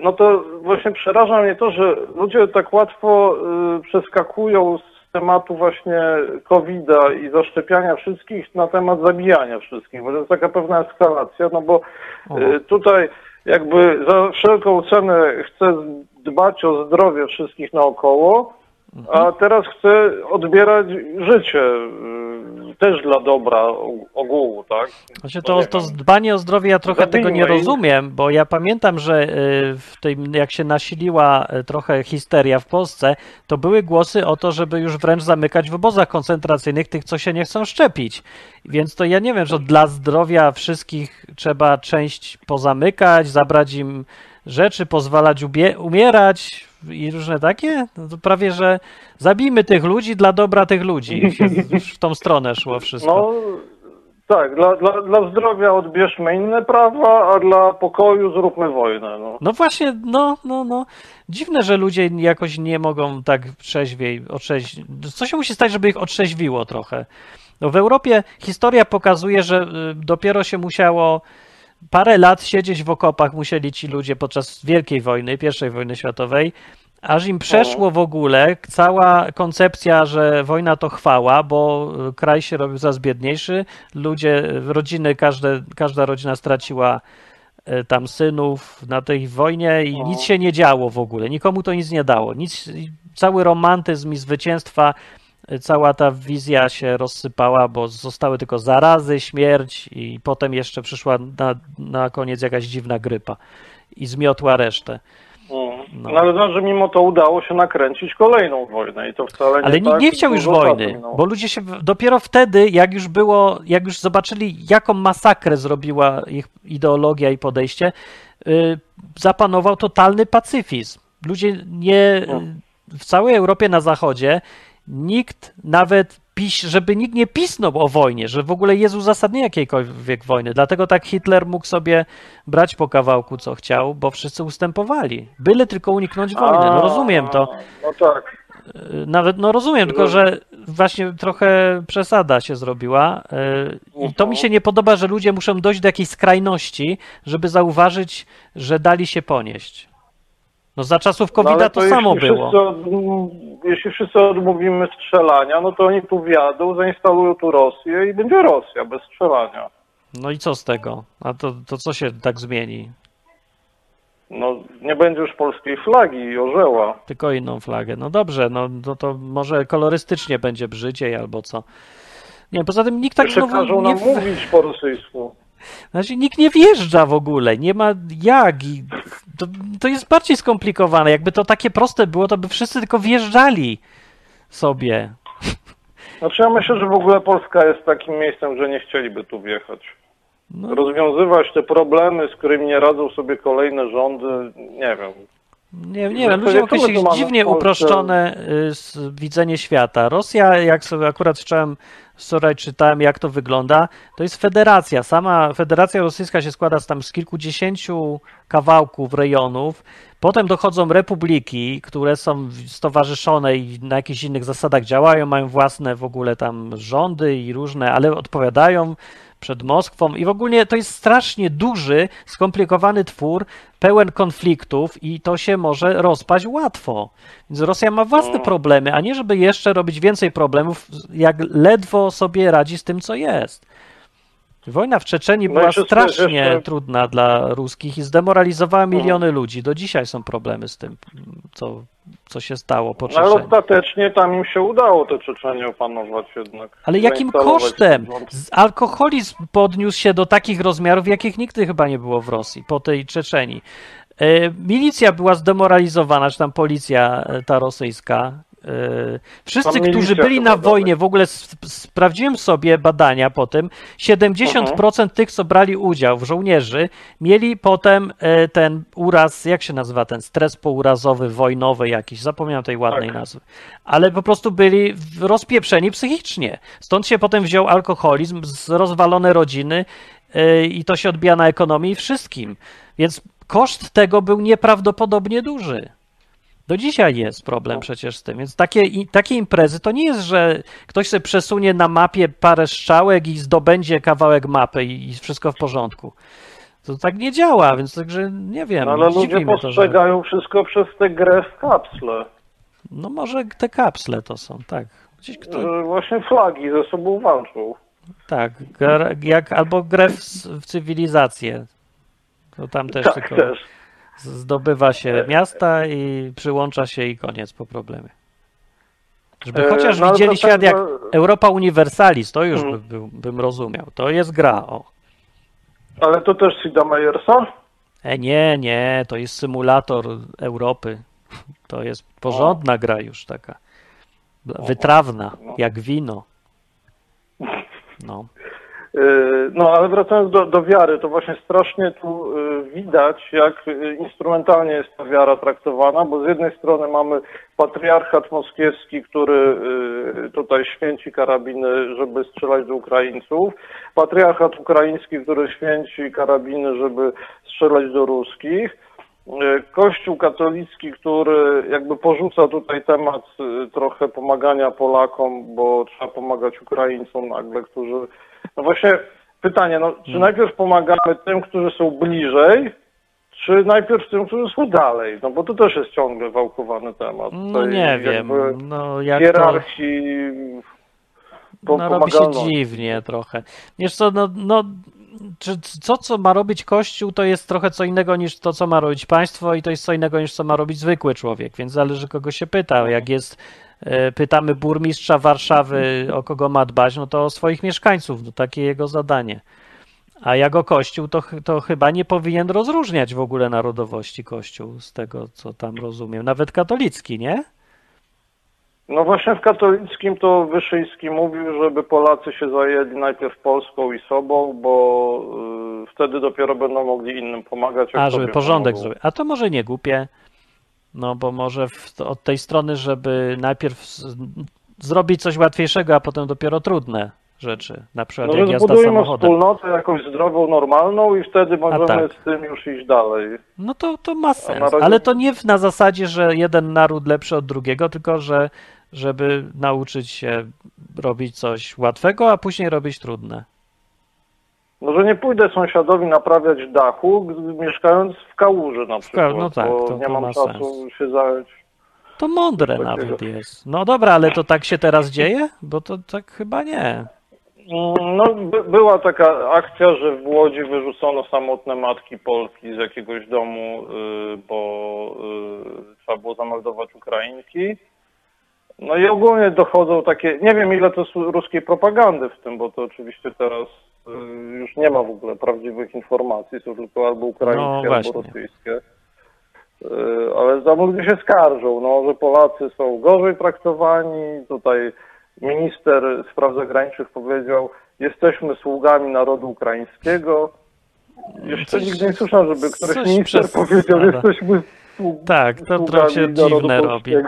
F: no to właśnie przeraża mnie to, że ludzie tak łatwo yy, przeskakują z tematu właśnie COVID-a i zaszczepiania wszystkich na temat zabijania wszystkich, bo to jest taka pewna eskalacja, no bo yy, tutaj jakby za wszelką cenę chce dbać o zdrowie wszystkich naokoło, a teraz chce odbierać życie yy, też dla dobra og- ogółu, tak?
A: Znaczy to, to dbanie o zdrowie ja trochę tego nie
F: Zabijmy
A: rozumiem, bo ja pamiętam, że y, w tym, jak się nasiliła y, trochę histeria w Polsce, to były głosy o to, żeby już wręcz zamykać w obozach koncentracyjnych tych, co się nie chcą szczepić. Więc to ja nie wiem, że dla zdrowia wszystkich trzeba część pozamykać, zabrać im rzeczy, pozwalać umierać i różne takie. No prawie, że zabijmy tych ludzi dla dobra tych ludzi. Już w tą stronę szło wszystko.
F: No tak, dla, dla, dla zdrowia odbierzmy inne prawa, a dla pokoju zróbmy wojnę. No.
A: No właśnie, no, no, no. Dziwne, że ludzie jakoś nie mogą tak trzeźwiej, otrzeź... Co się musi stać, żeby ich otrzeźwiło trochę? No w Europie historia pokazuje, że y, dopiero się musiało parę lat siedzieć w okopach musieli ci ludzie podczas Wielkiej Wojny, I wojny światowej, aż im przeszło w ogóle cała koncepcja, że wojna to chwała, bo y, kraj się robił coraz biedniejszy, ludzie, rodziny, każde, każda rodzina straciła e, tam synów na tej wojnie i nic się nie działo w ogóle. Nikomu to nic nie dało. Nic, cały romantyzm i zwycięstwa, e, cała ta wizja się rozsypała, bo zostały tylko zarazy, śmierć i potem jeszcze przyszła na, na koniec jakaś dziwna grypa i zmiotła resztę.
F: Mm.
A: No.
F: No. ale znaczy, mimo to udało się nakręcić kolejną wojnę i to wcale nie
A: Ale nikt
F: tak
A: nie chciał już wojny,
F: minęło.
A: bo ludzie się dopiero wtedy, jak już było, jak już zobaczyli, jaką masakrę zrobiła ich ideologia i podejście, y, zapanował totalny pacyfizm. Ludzie nie,
F: No.
A: w całej Europie na zachodzie nikt nawet piś, żeby nikt nie pisnął o wojnie, że w ogóle jest uzasadnienie jakiejkolwiek wojny. Dlatego tak Hitler mógł sobie brać po kawałku co chciał, bo wszyscy ustępowali. Byle tylko uniknąć wojny. No rozumiem to.
F: No tak.
A: Y, Nawet, no rozumiem, tylko że właśnie trochę przesada się zrobiła. y, I to mi się nie podoba, że ludzie muszą dojść do jakiejś skrajności, żeby zauważyć, że dali się ponieść. No za czasów
F: No,
A: COVID-a
F: ale
A: to, samo było.
F: Wszyscy od, jeśli wszyscy odmówimy strzelania, no to oni tu wjadą, zainstalują tu Rosję i będzie Rosja bez strzelania.
A: No i co z tego? A to, to co się tak zmieni?
F: No nie będzie już polskiej flagi i orzeła.
A: Tylko inną flagę. No dobrze, no, no to może kolorystycznie będzie brzydziej albo co. Nie, poza tym nikt tak
F: Jeszcze
A: znowu
F: każą
A: nie,
F: nam mówić po rosyjsku.
A: Znaczy, nikt nie wjeżdża w ogóle, nie ma jak. I to, to jest bardziej skomplikowane. Jakby to takie proste było, to by wszyscy tylko wjeżdżali sobie.
F: Znaczy ja myślę, że w ogóle Polska jest takim miejscem, że nie chcieliby tu wjechać.
A: No,
F: Rozwiązywać te problemy, z którymi nie radzą sobie kolejne rządy, nie wiem.
A: nie, nie wiem, ludzie
F: w
A: dziwnie uproszczone y, widzenie świata. Rosja, jak sobie akurat wczoraj, wczoraj czytałem, jak to wygląda, to jest federacja. Sama Federacja Rosyjska się składa z tam z kilkudziesięciu kawałków, rejonów. Potem dochodzą republiki, które są stowarzyszone i na jakichś innych zasadach działają, mają własne w ogóle tam rządy i różne, ale odpowiadają przed Moskwą i w ogóle to jest strasznie duży, skomplikowany twór, pełen konfliktów i to się może rozpaść łatwo. Więc Rosja ma własne problemy, a nie żeby jeszcze robić więcej problemów, jak ledwo sobie radzi z tym, co jest. Wojna w Czeczeniu
F: No
A: była strasznie
F: jeszcze-
A: trudna dla ruskich i zdemoralizowała miliony ludzi. Do dzisiaj są problemy z tym, co, co się stało po
F: No, ale
A: Czeczeniu.
F: ostatecznie tam im się udało te Czeczenie opanować jednak.
A: Ale jakim kosztem? Alkoholizm podniósł się do takich rozmiarów, jakich nigdy chyba nie było w Rosji po tej Czeczeni. E, milicja była zdemoralizowana, czy tam policja e, ta rosyjska. E, wszyscy, którzy byli na wojnie, w ogóle sp- sprawdziłem sobie badania po tym, 70% tych, co brali udział w żołnierzy, mieli potem e, ten uraz, jak się nazywa ten stres pourazowy, wojnowy jakiś, zapomniałem tej ładnej
F: Tak.
A: nazwy, ale po prostu byli rozpieprzeni psychicznie. Stąd się potem wziął alkoholizm, rozwalone rodziny yy, i to się odbija na ekonomii i wszystkim. Więc koszt tego był nieprawdopodobnie duży. Do dzisiaj jest problem przecież z tym, więc takie, takie imprezy to nie jest, że ktoś sobie przesunie na mapie parę strzałek i zdobędzie kawałek mapy i, i wszystko w porządku. To tak nie działa, więc także nie wiem.
F: No, ale ludzie
A: mnie to, że...
F: postrzegają wszystko przez tę grę w kapsle.
A: No może te kapsle to są, tak. Gdzieś kto...
F: Właśnie flagi ze sobą walczą.
A: Tak, jak, albo grę w, w cywilizację. To tam też
F: tak,
A: tylko
F: też.
A: Zdobywa się miasta i przyłącza się i koniec po problemie. Żeby
F: E,
A: chociaż
F: no
A: widzieli świat
F: tak,
A: jak
F: no-
A: Europa Universalis, to już
F: Hmm.
A: by, bym rozumiał. To jest gra, o.
F: Ale to też Sida Meiersa?
A: E, nie, nie, to jest symulator Europy. To jest porządna gra już taka. Wytrawna,
F: No.
A: jak wino. No. *laughs*
F: No, ale wracając do, do wiary, to właśnie strasznie tu widać, jak yy, instrumentalnie jest ta wiara traktowana, bo z jednej strony mamy patriarchat moskiewski, który yy, tutaj święci karabiny, żeby strzelać do Ukraińców, patriarchat ukraiński, który święci karabiny, żeby strzelać do ruskich, yy, Kościół katolicki, który jakby porzuca tutaj temat trochę pomagania Polakom, bo trzeba pomagać Ukraińcom nagle, którzy no właśnie pytanie, no, czy najpierw pomagamy tym, którzy są bliżej, czy najpierw tym, którzy są dalej? No bo to też jest ciągle wałkowany temat.
A: No nie wiem. No jak to...
F: Hierarchii po,
A: No robi się dziwnie trochę. Wiesz co, no, no czy co, co ma robić Kościół, to jest trochę co innego niż to, co ma robić państwo i to jest co innego niż co ma robić zwykły człowiek, więc zależy kogo się pyta. Jak jest, pytamy burmistrza Warszawy, o kogo ma dbać, no to o swoich mieszkańców, no takie jego zadanie. A jako Kościół, to, to chyba nie powinien rozróżniać w ogóle narodowości Kościół, z tego co tam rozumiem. Nawet katolicki, nie?
F: No właśnie w katolickim to Wyszyński mówił, żeby Polacy się zajęli najpierw Polską i sobą, bo y, wtedy dopiero będą mogli innym pomagać.
A: A, żeby porządek zrobić. A to może nie głupie. No bo może w, od tej strony, żeby najpierw z, zrobić coś łatwiejszego, a potem dopiero trudne rzeczy. Na przykład
F: No
A: jak jazda samochodem.
F: wspólnotę jakąś zdrową, normalną i wtedy możemy
A: tak.
F: z tym już iść dalej.
A: No to, to ma sens.
F: razie-
A: Ale to nie w- na zasadzie, że jeden naród lepszy od drugiego, tylko że żeby nauczyć się robić coś łatwego, a później robić trudne.
F: No, że nie pójdę sąsiadowi naprawiać dachu, mieszkając w kałuży na przykład,
A: no tak,
F: bo
A: to-
F: nie
A: to
F: mam
A: ma
F: czasu
A: sens.
F: się zająć.
A: To mądre
F: Takiego.
A: nawet jest. No dobra, ale to tak się teraz dzieje? Bo to tak chyba nie.
F: No, by, była taka akcja, że w Łodzi wyrzucono samotne matki Polki z jakiegoś domu, y, bo y, trzeba było zameldować Ukrainki. No i ogólnie dochodzą takie, nie wiem ile to jest ruskiej propagandy w tym, bo to oczywiście teraz już nie ma w ogóle prawdziwych informacji, są tylko albo
A: No
F: ukraińskie,
A: właśnie.
F: albo rosyjskie. Y, Ale ludzie się skarżą, no, że Polacy są gorzej traktowani. Tutaj minister spraw zagranicznych powiedział, jesteśmy sługami narodu ukraińskiego. Jeszcze
A: Coś-
F: nigdy nie słyszałem, żeby któryś minister
A: przesada.
F: powiedział, jesteśmy sług-
A: Tak, to
F: sługami
A: trochę się dziwne robi. O,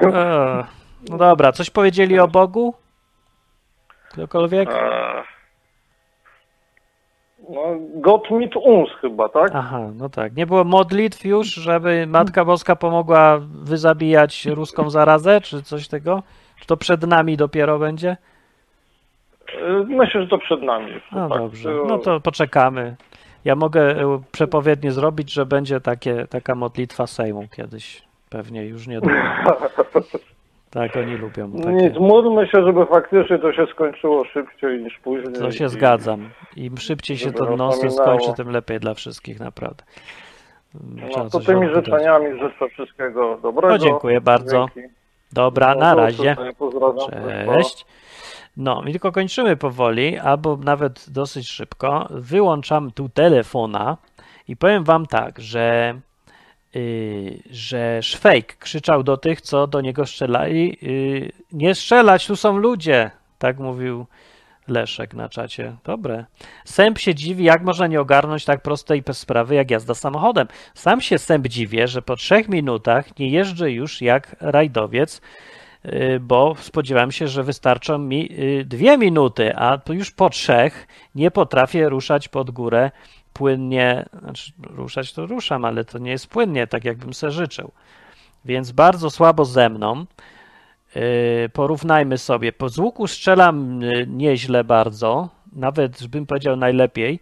A: no dobra, coś powiedzieli o Bogu? Ktokolwiek?
F: Eee, No, Gott mit uns chyba, tak?
A: Aha, no tak. Nie było modlitw już, żeby Matka Boska pomogła wyzabijać ruską zarazę, czy coś tego? Czy to przed nami dopiero będzie?
F: Eee, Myślę, że to przed nami.
A: No
F: tak.
A: dobrze, no to poczekamy. Ja mogę e, przepowiednie zrobić, że będzie takie, taka modlitwa Sejmu kiedyś. Pewnie już niedługo. *laughs* Tak, oni lubią takie.
F: Nic, módlmy się, żeby faktycznie to się skończyło szybciej niż później.
A: To się
F: i-
A: zgadzam. Im szybciej się to
F: ominęło.
A: skończy, tym lepiej dla wszystkich, naprawdę. Trzeba
F: No to tymi życzeniami życzę wszystkiego dobrego.
A: No, dziękuję bardzo.
F: Dzięki.
A: Dobra,
F: No,
A: na razie. Cześć. No i tylko kończymy powoli, albo nawet dosyć szybko. Wyłączam tu telefona i powiem wam tak, że, że Szwejk krzyczał do tych, co do niego strzelali, yy, nie strzelać, tu są ludzie, tak mówił Leszek na czacie. Dobre. Sęp się dziwi, jak można nie ogarnąć tak prostej sprawy jak jazda samochodem. Sam się Sęp dziwię, że po trzech minutach nie jeżdżę już jak rajdowiec, y, bo spodziewałem się, że wystarczą mi y, dwie minuty, a tu już po trzech nie potrafię ruszać pod górę płynnie. Znaczy, ruszać to ruszam, ale to nie jest płynnie, tak jakbym se życzył. Więc bardzo słabo ze mną. Yy, Porównajmy sobie. Po z łuku strzelam yy, nieźle bardzo, nawet bym powiedział najlepiej,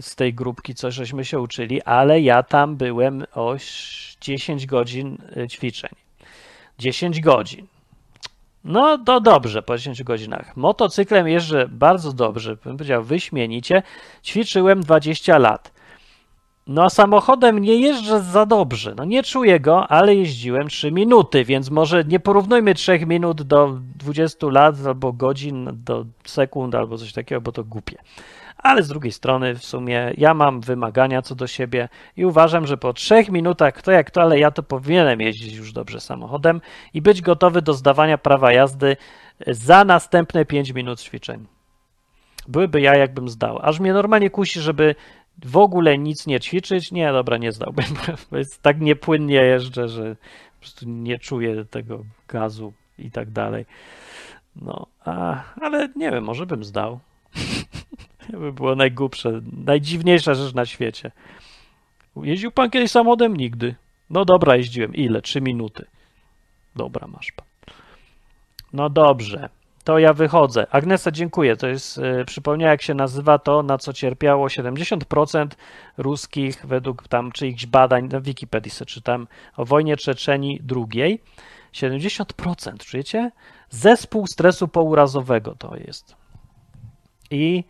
A: z tej grupki, co żeśmy się uczyli, ale ja tam byłem o 10 godzin y, ćwiczeń. 10 godzin. No to dobrze po 10 godzinach. Motocyklem jeżdżę bardzo dobrze, bym powiedział wyśmienicie. Ćwiczyłem 20 lat. No a samochodem nie jeżdżę za dobrze. No nie czuję go, ale jeździłem 3 minuty, więc może nie porównujmy 3 minut do 20 lat albo godzin do sekund albo coś takiego, bo to głupie. Ale z drugiej strony w sumie ja mam wymagania co do siebie i uważam, że po 3 minutach, kto jak to, ale ja to powinienem jeździć już dobrze samochodem i być gotowy do zdawania prawa jazdy za następne 5 minut ćwiczeń. Byłyby ja, jakbym zdał. Aż mnie normalnie kusi, żeby w ogóle nic nie ćwiczyć. Nie, dobra, nie zdałbym. *laughs* Bo jest tak niepłynnie jeżdżę, że po prostu nie czuję tego gazu i tak dalej. No, a, ale nie wiem, może bym zdał. *laughs* To by było najgłupsze, najdziwniejsza rzecz na świecie. Jeździł pan kiedyś samochodem? Nigdy. No dobra, jeździłem. Ile? Trzy minuty. Dobra, masz pan. No dobrze to ja wychodzę. Agnesa, dziękuję. To jest, yy, przypomniała, jak się nazywa to, na co cierpiało 70% ruskich, według tam czyichś badań, na Wikipedii sobie czytam, o wojnie Czeczeni drugiej. 70%, czujecie? Zespół stresu pourazowego to jest. I,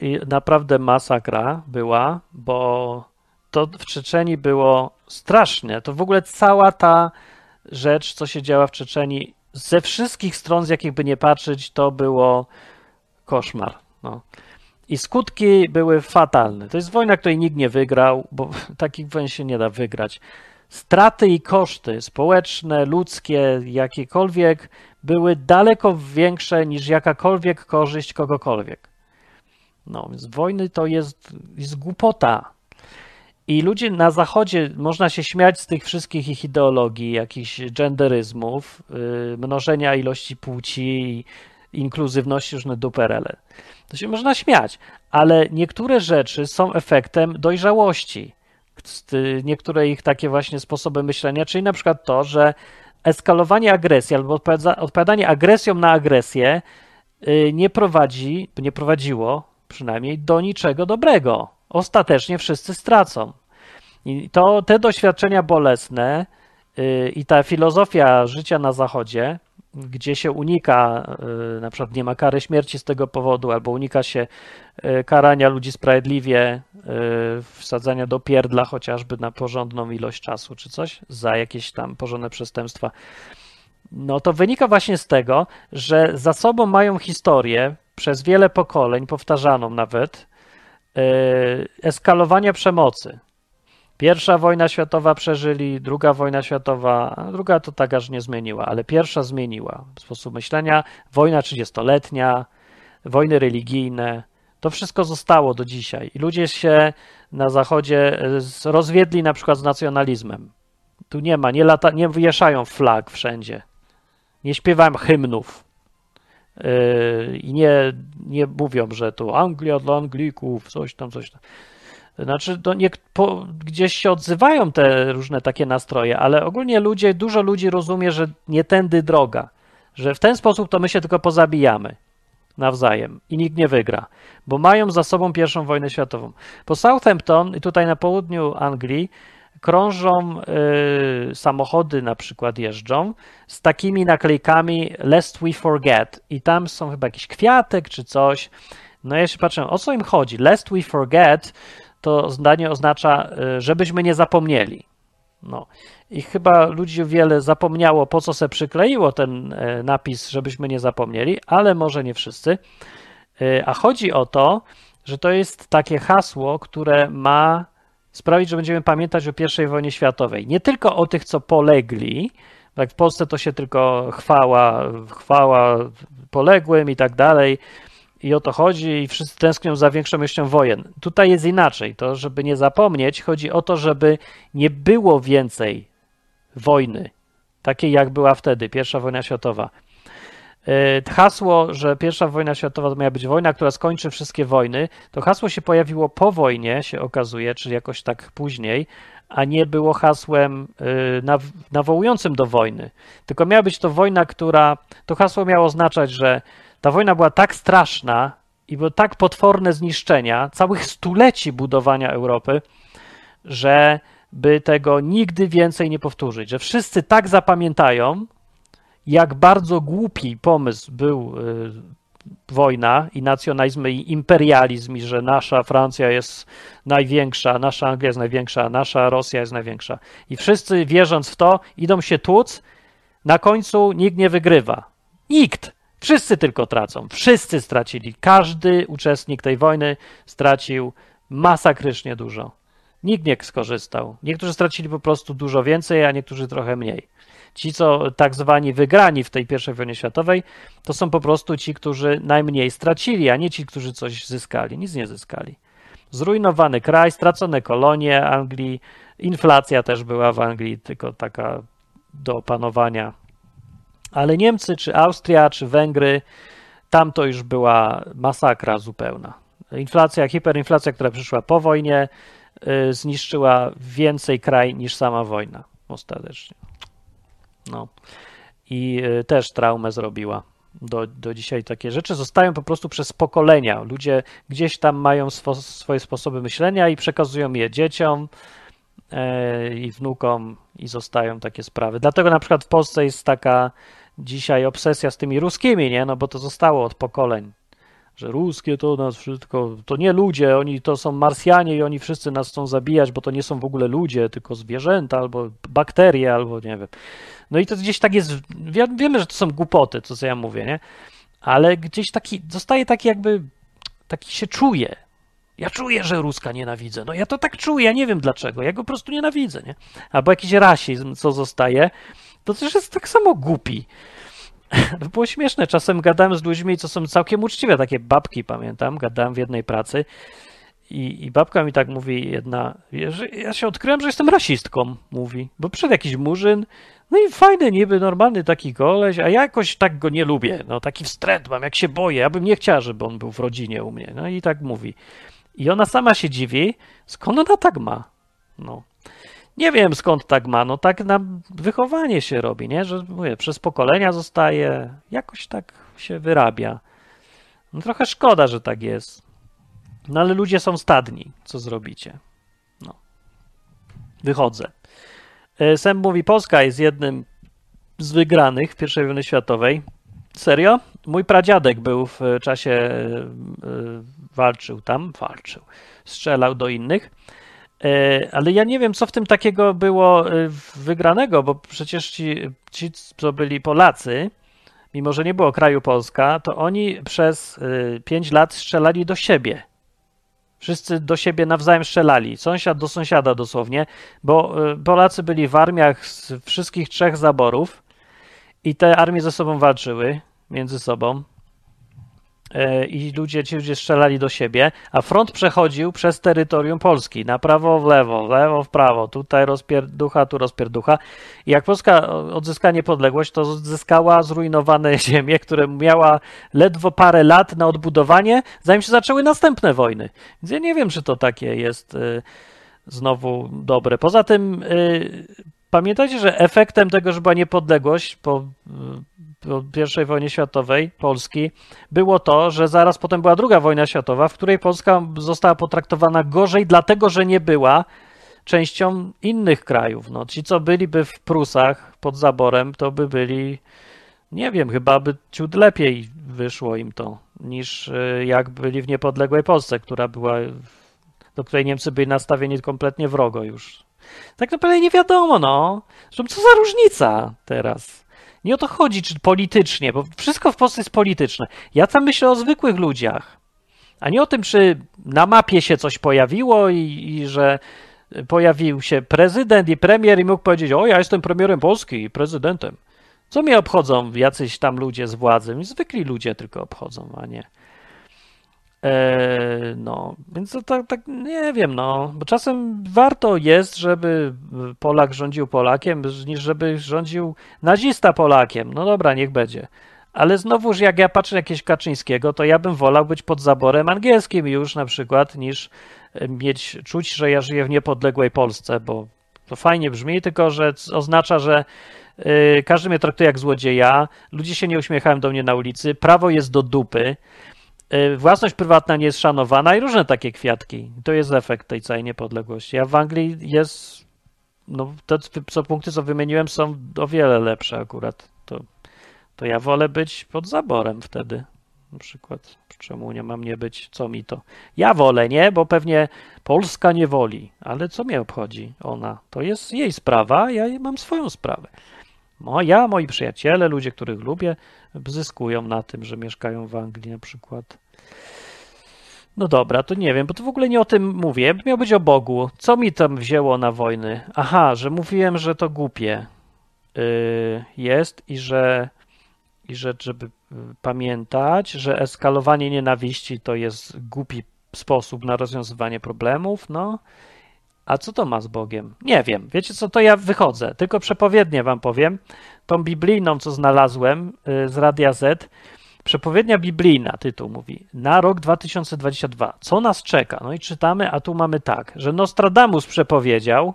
A: I naprawdę masakra była, bo to w Czeczeni było strasznie. To w ogóle cała ta rzecz, co się działa w Czeczeni, ze wszystkich stron, z jakich by nie patrzeć, to było koszmar. No. I skutki były fatalne. To jest wojna, której nikt nie wygrał, bo *laughs* takich wojen się nie da wygrać. Straty i koszty społeczne, ludzkie, jakiekolwiek, były daleko większe niż jakakolwiek korzyść kogokolwiek. No, więc wojny to jest, jest głupota. I ludzie na zachodzie, można się śmiać z tych wszystkich ich ideologii, jakichś genderyzmów, yy, mnożenia ilości płci, inkluzywności, różne duperele. To się można śmiać, ale niektóre rzeczy są efektem dojrzałości. Niektóre ich takie właśnie sposoby myślenia, czyli na przykład to, że eskalowanie agresji albo odpowiadanie agresją na agresję yy, nie prowadzi, nie prowadziło przynajmniej do niczego dobrego ostatecznie wszyscy stracą. I to te doświadczenia bolesne yy, i ta filozofia życia na Zachodzie, gdzie się unika, yy, na przykład nie ma kary śmierci z tego powodu, albo unika się yy, karania ludzi sprawiedliwie, wsadzania do pierdla chociażby na porządną ilość czasu czy coś, za jakieś tam porządne przestępstwa. No to wynika właśnie z tego, że za sobą mają historię przez wiele pokoleń, powtarzaną nawet, E, eskalowania przemocy. Pierwsza wojna światowa przeżyli, druga wojna światowa, druga to tak aż nie zmieniła, ale pierwsza zmieniła sposób myślenia. Wojna trzydziestoletnia, wojny religijne, to wszystko zostało do dzisiaj. I ludzie się na zachodzie e, rozwiedli na przykład z nacjonalizmem. Tu nie ma, nie, lata, nie wywieszają flag wszędzie. Nie śpiewają hymnów. Yy, i nie, nie mówią, że to Anglia dla Anglików, coś tam, coś tam. Znaczy, to nie, po, gdzieś się odzywają te różne takie nastroje, ale ogólnie ludzie, dużo ludzi rozumie, że nie tędy droga, że w ten sposób to my się tylko pozabijamy nawzajem i nikt nie wygra, bo mają za sobą pierwszą wojnę światową. Po Southampton i tutaj na południu Anglii krążą y, samochody, na przykład jeżdżą z takimi naklejkami Lest We Forget i tam są chyba jakiś kwiatek czy coś. No ja się patrzę, o co im chodzi? Lest We Forget to zdanie oznacza, y, żebyśmy nie zapomnieli. No. I chyba ludzi wiele zapomniało, po co se przykleiło ten y, napis, żebyśmy nie zapomnieli, ale może nie wszyscy. Y, a chodzi o to, że to jest takie hasło, które ma sprawić, że będziemy pamiętać o I wojnie światowej. Nie tylko o tych, co polegli, tak w Polsce to się tylko chwała, chwała poległym i tak dalej. I o to chodzi, i wszyscy tęsknią za większą ilością wojen. Tutaj jest inaczej. To, żeby nie zapomnieć, chodzi o to, żeby nie było więcej wojny, takiej jak była wtedy, pierwsza wojna światowa. E, hasło, że pierwsza wojna światowa to miała być wojna, która skończy wszystkie wojny, to hasło się pojawiło po wojnie, się okazuje, czy jakoś tak później, a nie było hasłem e, nawołującym do wojny. Tylko miała być to wojna, która. To hasło miało oznaczać, że ta wojna była tak straszna i było tak potworne zniszczenia całych stuleci budowania Europy, że by tego nigdy więcej nie powtórzyć, że wszyscy tak zapamiętają, jak bardzo głupi pomysł był y, wojna i nacjonalizm i imperializm i że nasza Francja jest największa, nasza Anglia jest największa, nasza Rosja jest największa. I wszyscy wierząc w to idą się tłuc, na końcu nikt nie wygrywa. Nikt. Wszyscy tylko tracą. Wszyscy stracili. Każdy uczestnik tej wojny stracił masakrycznie dużo. Nikt nie skorzystał. Niektórzy stracili po prostu dużo więcej, a niektórzy trochę mniej. Ci, co tak zwani wygrani w tej pierwszej wojnie światowej, to są po prostu ci, którzy najmniej stracili, a nie ci, którzy coś zyskali. Nic nie zyskali. Zrujnowany kraj, stracone kolonie Anglii, inflacja też była w Anglii, tylko taka do opanowania. Ale Niemcy, czy Austria, czy Węgry, tam to już była masakra zupełna. Inflacja, hiperinflacja, która przyszła po wojnie, y, zniszczyła więcej kraj niż sama wojna ostatecznie. No. I y, też traumę zrobiła. Do, do dzisiaj takie rzeczy zostają po prostu przez pokolenia. Ludzie gdzieś tam mają swo, swoje sposoby myślenia i przekazują je dzieciom e, i wnukom i zostają takie sprawy. Dlatego na przykład w Polsce jest taka dzisiaj obsesja z tymi ruskimi, nie? No bo to zostało od pokoleń. Że ruskie to nas wszystko, to nie ludzie, oni to są Marsjanie i oni wszyscy nas chcą zabijać, bo to nie są w ogóle ludzie, tylko zwierzęta albo bakterie, albo nie wiem. No i to gdzieś tak jest, wiemy, że to są głupoty, to co ja mówię, nie? Ale gdzieś taki, zostaje taki jakby, taki się czuje. Ja czuję, że Ruska nienawidzę. No ja to tak czuję, ja nie wiem dlaczego, ja go po prostu nienawidzę, nie? Albo jakiś rasizm, co zostaje, to też jest tak samo głupi. *laughs* Było śmieszne, czasem gadałem z ludźmi, co są całkiem uczciwe, takie babki, pamiętam, gadałem w jednej pracy i, i babka mi tak mówi jedna, że ja się odkryłem, że jestem rasistką, mówi, bo przyszedł jakiś murzyn, no i fajny, niby normalny taki koleś, a ja jakoś tak go nie lubię. No taki wstręt mam, jak się boję. Ja bym nie chciał, żeby on był w rodzinie u mnie. No i tak mówi. I ona sama się dziwi, skąd ona tak ma. No. Nie wiem skąd tak ma, no tak na wychowanie się robi, nie? Że mówię, przez pokolenia zostaje, jakoś tak się wyrabia. No trochę szkoda, że tak jest. No ale ludzie są stadni, co zrobicie? No. Wychodzę. E, Sem mówi, Polska jest jednym z wygranych I wojny światowej. Serio? Mój pradziadek był w czasie, e, walczył tam, walczył, strzelał do innych. E, ale ja nie wiem, co w tym takiego było wygranego, bo przecież ci, ci co byli Polacy, mimo że nie było kraju Polska, to oni przez 5 lat strzelali do siebie. Wszyscy do siebie nawzajem strzelali, sąsiad do sąsiada dosłownie, bo Polacy byli w armiach z wszystkich trzech zaborów i te armie ze sobą walczyły między sobą. E, i ludzie, ci ludzie strzelali do siebie, a front przechodził przez terytorium Polski, na prawo, w lewo, w lewo, w prawo, tutaj rozpierducha, tu rozpierducha. I jak Polska odzyska niepodległość, to odzyskała zrujnowane *laughs* ziemie, które miała ledwo parę lat na odbudowanie, zanim się zaczęły następne wojny. Więc ja nie wiem, czy to takie jest y, znowu dobre. Poza tym y, pamiętajcie, że efektem tego, że była niepodległość po po I wojnie światowej Polski było to, że zaraz potem była druga wojna światowa, w której Polska została potraktowana gorzej, dlatego że nie była częścią innych krajów. No, ci, co byliby w Prusach pod zaborem, to by byli, nie wiem, chyba by ciut lepiej wyszło im to, niż e, jak byli w niepodległej Polsce, która była, do której Niemcy byli nastawieni kompletnie wrogo już. Tak naprawdę nie wiadomo, no. Zresztą co za różnica teraz? Nie o to chodzi, czy politycznie, bo wszystko w Polsce jest polityczne. Ja tam myślę o zwykłych ludziach, a nie o tym, czy na mapie się coś pojawiło i, i że pojawił się prezydent i premier i mógł powiedzieć, o ja jestem premierem Polski i prezydentem. Co mnie obchodzą jacyś tam ludzie z władzy? Zwykli ludzie tylko obchodzą, a nie. E, no, więc to tak, tak, nie wiem, no, bo czasem warto jest, żeby Polak rządził Polakiem, niż żeby rządził nazista Polakiem. No dobra, niech będzie. Ale znowuż, jak ja patrzę na jakiegoś Kaczyńskiego, to ja bym wolał być pod zaborem angielskim już na przykład, niż e, mieć, czuć, że ja żyję w niepodległej Polsce, bo to fajnie brzmi, tylko że oznacza, że y, każdy mnie traktuje jak złodzieja, ludzie się nie uśmiechają do mnie na ulicy, prawo jest do dupy, własność prywatna nie jest szanowana i różne takie kwiatki. To jest efekt tej całej niepodległości. A w Anglii jest, no te co punkty, co wymieniłem, są o wiele lepsze akurat. To, to ja wolę być pod zaborem wtedy. Na przykład, czemu nie mam nie być, co mi to? Ja wolę, nie? Bo pewnie Polska nie woli, ale co mnie obchodzi ona? To jest jej sprawa, ja mam swoją sprawę. Ja, moi przyjaciele, ludzie, których lubię, zyskują na tym, że mieszkają w Anglii na przykład. No dobra, to nie wiem, bo to w ogóle nie o tym mówię. Miał być o Bogu. Co mi tam wzięło na wojny? Aha, że mówiłem, że to głupie yy, jest i że, i że żeby yy, pamiętać, że eskalowanie nienawiści to jest głupi sposób na rozwiązywanie problemów, no. A co to ma z Bogiem? Nie wiem. Wiecie co, to ja wychodzę. Tylko przepowiednie wam powiem. Tą biblijną, co znalazłem y, z Radia Z. Przepowiednia biblijna, tytuł mówi, na rok 2022. Co nas czeka? No i czytamy, a tu mamy tak, że Nostradamus przepowiedział,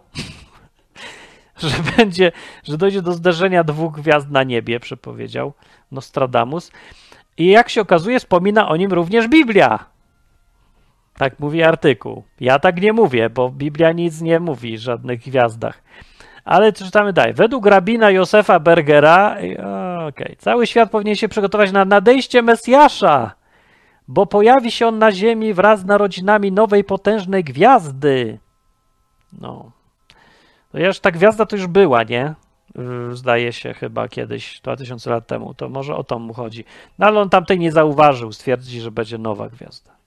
A: *laughs* że będzie, że dojdzie do zderzenia dwóch gwiazd na niebie, przepowiedział Nostradamus. I jak się okazuje, wspomina o nim również Biblia. Tak mówi artykuł. Ja tak nie mówię, bo Biblia nic nie mówi o żadnych gwiazdach. Ale czytamy dalej. Według rabina Josefa Bergera, okay, cały świat powinien się przygotować na nadejście Mesjasza, bo pojawi się on na ziemi wraz z narodzinami nowej, potężnej gwiazdy. No. To już ta gwiazda to już była, nie? Zdaje się chyba kiedyś, 2000 lat temu. To może o to mu chodzi. No ale on tamtej nie zauważył. Stwierdzi, że będzie nowa gwiazda.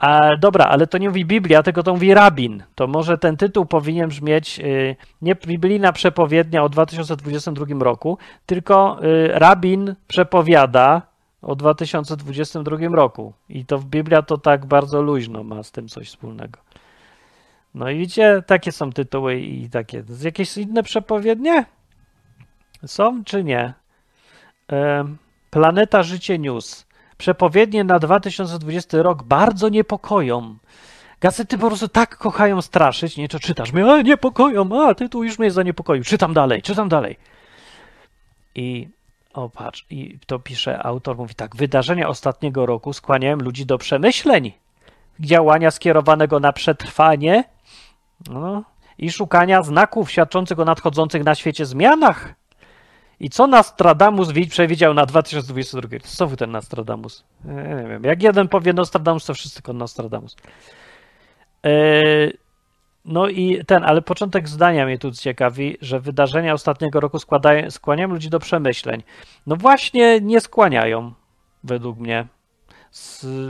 A: A, dobra, ale to nie mówi Biblia, tylko to mówi rabin. To może ten tytuł powinien brzmieć y, nie biblijna przepowiednia o 2022 roku, tylko y, rabin przepowiada o 2022 roku. I to w Biblia to tak bardzo luźno ma z tym coś wspólnego. No i widzicie, takie są tytuły i takie. Jakieś inne przepowiednie? Są czy nie? Planeta Życie News. Przepowiednie na 2020 rok bardzo niepokoją. Gazety po prostu tak kochają straszyć, nie? To czytasz, mnie, a niepokoją, a tytuł już mnie zaniepokoił. Czytam dalej, czytam dalej. I o patrz, i to pisze autor, mówi tak, wydarzenia ostatniego roku skłaniają ludzi do przemyśleń, działania skierowanego na przetrwanie no, i szukania znaków świadczących o nadchodzących na świecie zmianach. I co Nostradamus przewidział na 2022? Co był ten Nostradamus? nie wiem. Jak jeden powie Nostradamus, to wszyscy tylko Nostradamus. E, no i ten, ale początek zdania mnie tu ciekawi, że wydarzenia ostatniego roku składają, skłaniają ludzi do przemyśleń. No właśnie nie skłaniają, według mnie.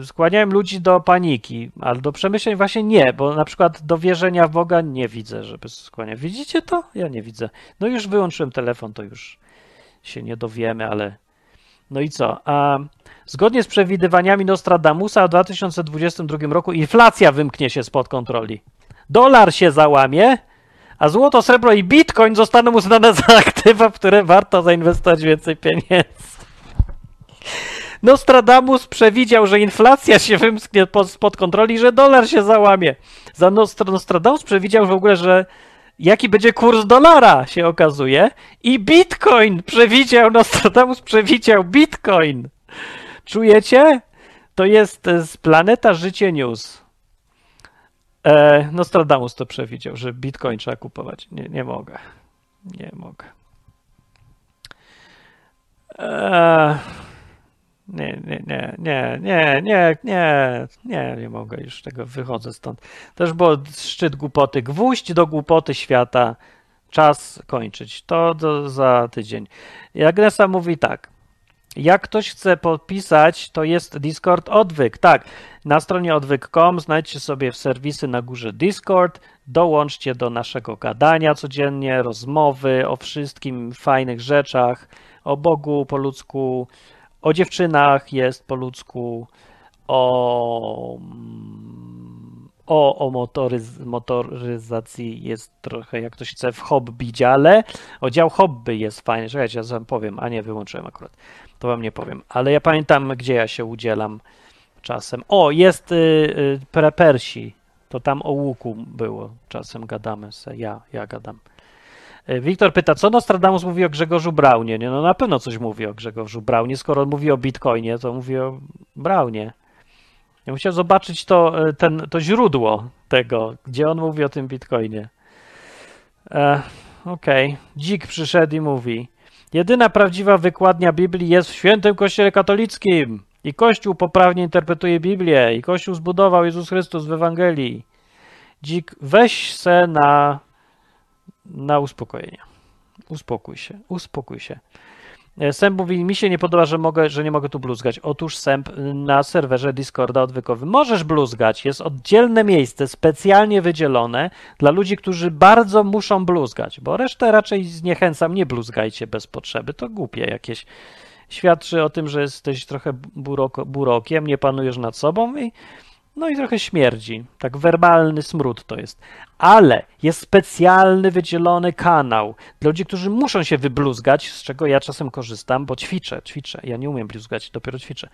A: Skłaniają ludzi do paniki, ale do przemyśleń właśnie nie, bo na przykład do wierzenia w Boga nie widzę, żeby skłaniać. Widzicie to? Ja nie widzę. No już wyłączyłem telefon, to już się nie dowiemy, ale. No i co? A zgodnie z przewidywaniami Nostradamusa w 2022 roku inflacja wymknie się spod kontroli. Dolar się załamie, a złoto, srebro i bitcoin zostaną uznane za *laughs* aktywa, w które warto zainwestować więcej pieniędzy. Nostradamus przewidział, że inflacja się wymknie spod kontroli, że dolar się załamie. Za Nostradamus przewidział w ogóle, że jaki będzie kurs dolara, się okazuje. I Bitcoin przewidział, Nostradamus przewidział Bitcoin. Czujecie? To jest z Planeta Życie News. E, Nostradamus to przewidział, że Bitcoin trzeba kupować. Nie, nie mogę. Nie mogę. E, nie, nie, nie, nie, nie, nie, nie, nie, nie mogę już tego, wychodzę stąd. Też było szczyt głupoty, gwóźdź do głupoty świata, czas kończyć. To do, za tydzień. I Agnesa mówi tak, jak ktoś chce podpisać, to jest Discord Odwyk. Tak, na stronie odwyk.com znajdźcie sobie w serwisy na górze Discord, dołączcie do naszego gadania codziennie, rozmowy o wszystkim fajnych rzeczach, o Bogu po ludzku, o dziewczynach jest po ludzku, o, o, o motoryz, motoryzacji jest trochę, jak ktoś chce, w hobby dziale. O dział hobby jest fajny. Czekajcie, ja wam powiem, a nie, wyłączyłem akurat. To wam nie powiem. Ale ja pamiętam, gdzie ja się udzielam czasem. O, jest y, y, prepersi. To tam o łuku było. Czasem gadamy se. Ja, ja gadam. E, Wiktor pyta, co Nostradamus mówi o Grzegorzu Braunie? Nie, no na pewno coś mówi o Grzegorzu Braunie. Skoro on mówi o Bitcoinie, to mówi o Braunie. Ja chciał zobaczyć to, e, ten, to źródło tego, gdzie on mówi o tym Bitcoinie. E, Okej. Okay. Dzik przyszedł i mówi: Jedyna prawdziwa wykładnia Biblii jest w świętym Kościele katolickim. I Kościół poprawnie interpretuje Biblię. I Kościół zbudował Jezus Chrystus w Ewangelii. Dzik, weź se na, na uspokojenie. Uspokój się, uspokój się. E, Sęp mówi, mi się nie podoba, że, mogę, że nie mogę tu bluzgać. Otóż Sęp na serwerze Discorda odwykowym możesz bluzgać. Jest oddzielne miejsce, specjalnie wydzielone dla ludzi, którzy bardzo muszą bluzgać, bo resztę raczej zniechęcam, nie bluzgajcie bez potrzeby. To głupie jakieś. Świadczy o tym, że jesteś trochę buroko, burokiem, nie panujesz nad sobą i no i trochę śmierdzi. Tak werbalny smród to jest. Ale jest specjalny, wydzielony kanał dla ludzi, którzy muszą się wybluzgać, z czego ja czasem korzystam, bo ćwiczę, ćwiczę. Ja nie umiem bluzgać, dopiero ćwiczę.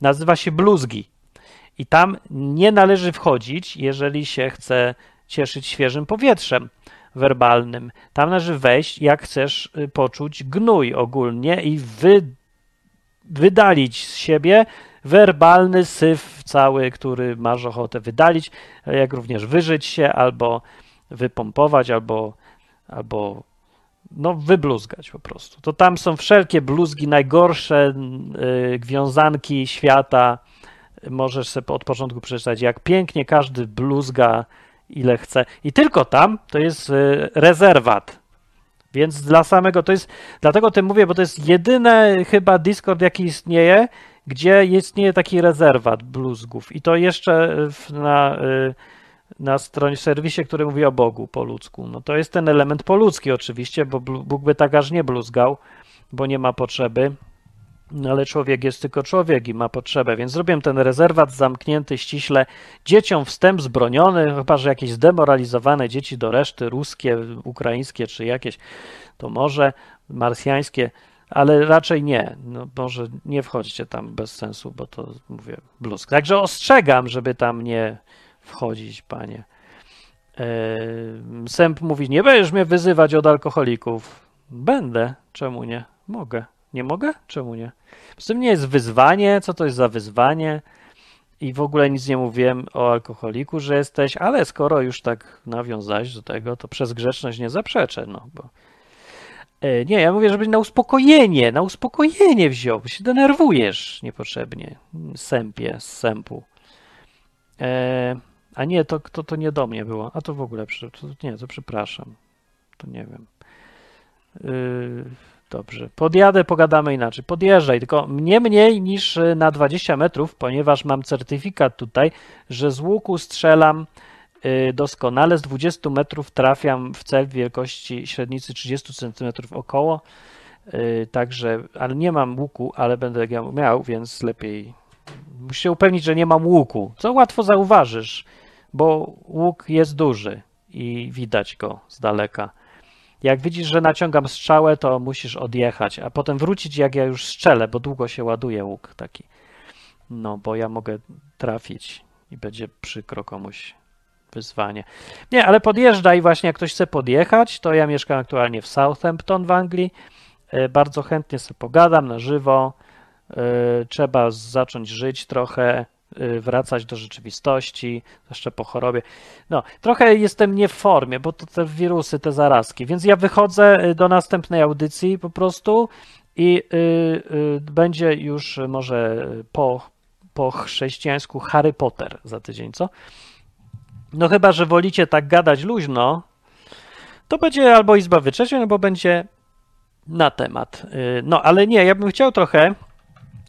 A: Nazywa się bluzgi. I tam nie należy wchodzić, jeżeli się chce cieszyć świeżym powietrzem werbalnym. Tam należy wejść, jak chcesz y, poczuć gnój ogólnie i wy, wydalić z siebie werbalny syf cały, który masz ochotę wydalić, jak również wyżyć się albo wypompować, albo, albo no, wybluzgać po prostu. To tam są wszelkie bluzgi, najgorsze yy, gwiązanki świata. Możesz sobie od początku przeczytać, jak pięknie każdy bluzga, ile chce. I tylko tam to jest yy, rezerwat. Więc dla samego to jest, dlatego o tym mówię, bo to jest jedyny chyba Discord, jaki istnieje, gdzie istnieje taki rezerwat bluzgów i to jeszcze na, y, na stronie, serwisie, który mówi o Bogu po ludzku. No to jest ten element poludzki oczywiście, bo Bóg by tak aż nie bluzgał, bo nie ma potrzeby, no ale człowiek jest tylko człowiek i ma potrzebę, więc zrobiłem ten rezerwat zamknięty ściśle. Dzieciom wstęp zbroniony, chyba że jakieś zdemoralizowane dzieci do reszty, ruskie, ukraińskie czy jakieś, to może marsjańskie ale raczej nie. No, może nie wchodźcie tam bez sensu, bo to mówię bluzk. Także ostrzegam, żeby tam nie wchodzić, panie. Eee, Sęp mówi, nie będziesz mnie wyzywać od alkoholików. Będę. Czemu nie? Mogę. Nie mogę? Czemu nie? Z tym nie jest wyzwanie. Co to jest za wyzwanie? I w ogóle nic nie mówiłem o alkoholiku, że jesteś, ale skoro już tak nawiązałeś do tego, to przez grzeczność nie zaprzeczę, no bo nie, ja mówię, żeby na uspokojenie, na uspokojenie wziął, bo się denerwujesz niepotrzebnie. Sępie, z sępu. E, a nie, to, to, to nie do mnie było. A to w ogóle, to, nie, to przepraszam. To nie wiem. E, dobrze. Podjadę, pogadamy inaczej. Podjeżdżaj, tylko nie mniej niż na 20 metrów, ponieważ mam certyfikat tutaj, że z łuku strzelam doskonale. Z 20 metrów trafiam w cel wielkości średnicy 30 cm około. Y, także, ale nie mam łuku, ale będę miał, więc lepiej. Muszę się upewnić, że nie mam łuku, co łatwo zauważysz, bo łuk jest duży i widać go z daleka. Jak widzisz, że naciągam strzałę, to musisz odjechać, a potem wrócić, jak ja już strzelę, bo długo się ładuje łuk taki. No, bo ja mogę trafić i będzie przykro komuś wyzwanie. Nie, ale podjeżdżaj właśnie, jak ktoś chce podjechać, to ja mieszkam aktualnie w Southampton w Anglii. E, bardzo chętnie sobie pogadam na żywo. E, trzeba zacząć żyć trochę, e, wracać do rzeczywistości, jeszcze po chorobie. No, trochę jestem nie w formie, bo to te wirusy, te zarazki, więc ja wychodzę do następnej audycji po prostu i będzie już może po, po chrześcijańsku Harry Potter za tydzień, co? No chyba, że wolicie tak gadać luźno, to będzie albo Izba Wyczeźwień, albo będzie na temat. Y, no ale nie, ja bym chciał trochę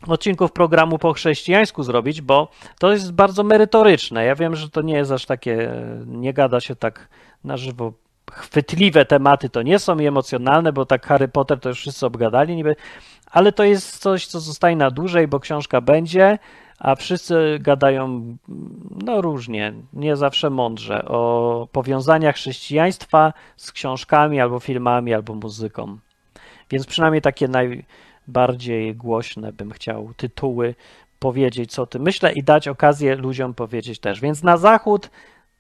A: odcinków programu po chrześcijańsku zrobić, bo to jest bardzo merytoryczne. Ja wiem, że to nie jest aż takie, nie gada się tak na żywo. Chwytliwe tematy to nie są i emocjonalne, bo tak Harry Potter to już wszyscy obgadali niby, ale to jest coś, co zostaje na dłużej, bo książka będzie, a wszyscy gadają no różnie, nie zawsze mądrze, o powiązaniach chrześcijaństwa z książkami albo filmami, albo muzyką. Więc przynajmniej takie najbardziej głośne bym chciał tytuły powiedzieć, co ty myślę i dać okazję ludziom powiedzieć też. Więc na zachód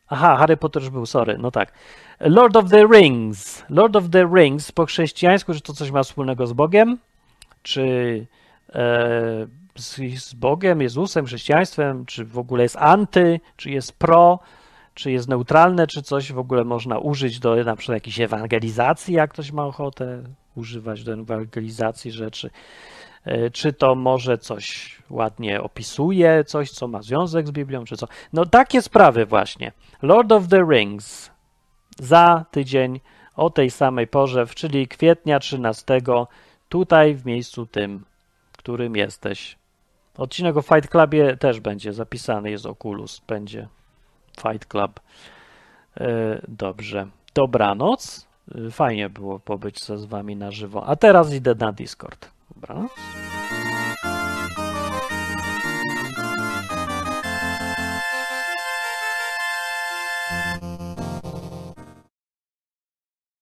A: Aha, Harry Potter już był, sorry, no tak. Lord of the Rings. Lord of the Rings po chrześcijańsku, czy to coś ma wspólnego z Bogiem? Czy e, z, z Bogiem, Jezusem, chrześcijaństwem? Czy w ogóle jest anty? Czy jest pro? Czy jest neutralne? Czy coś w ogóle można użyć do na przykład jakiejś ewangelizacji, jak ktoś ma ochotę używać do ewangelizacji rzeczy? E, Czy to może coś ładnie opisuje, coś, co ma związek z Biblią, czy co? No takie sprawy właśnie. Lord of the Rings za tydzień o tej samej porze, czyli kwietnia 13, tutaj w miejscu tym, którym jesteś. Odcinek o Fight Clubie też będzie zapisany, jest Oculus, będzie Fight Club. E, Dobrze. Dobranoc. E, Fajnie było pobyć z wami na żywo. A teraz idę na Discord. Dobranoc.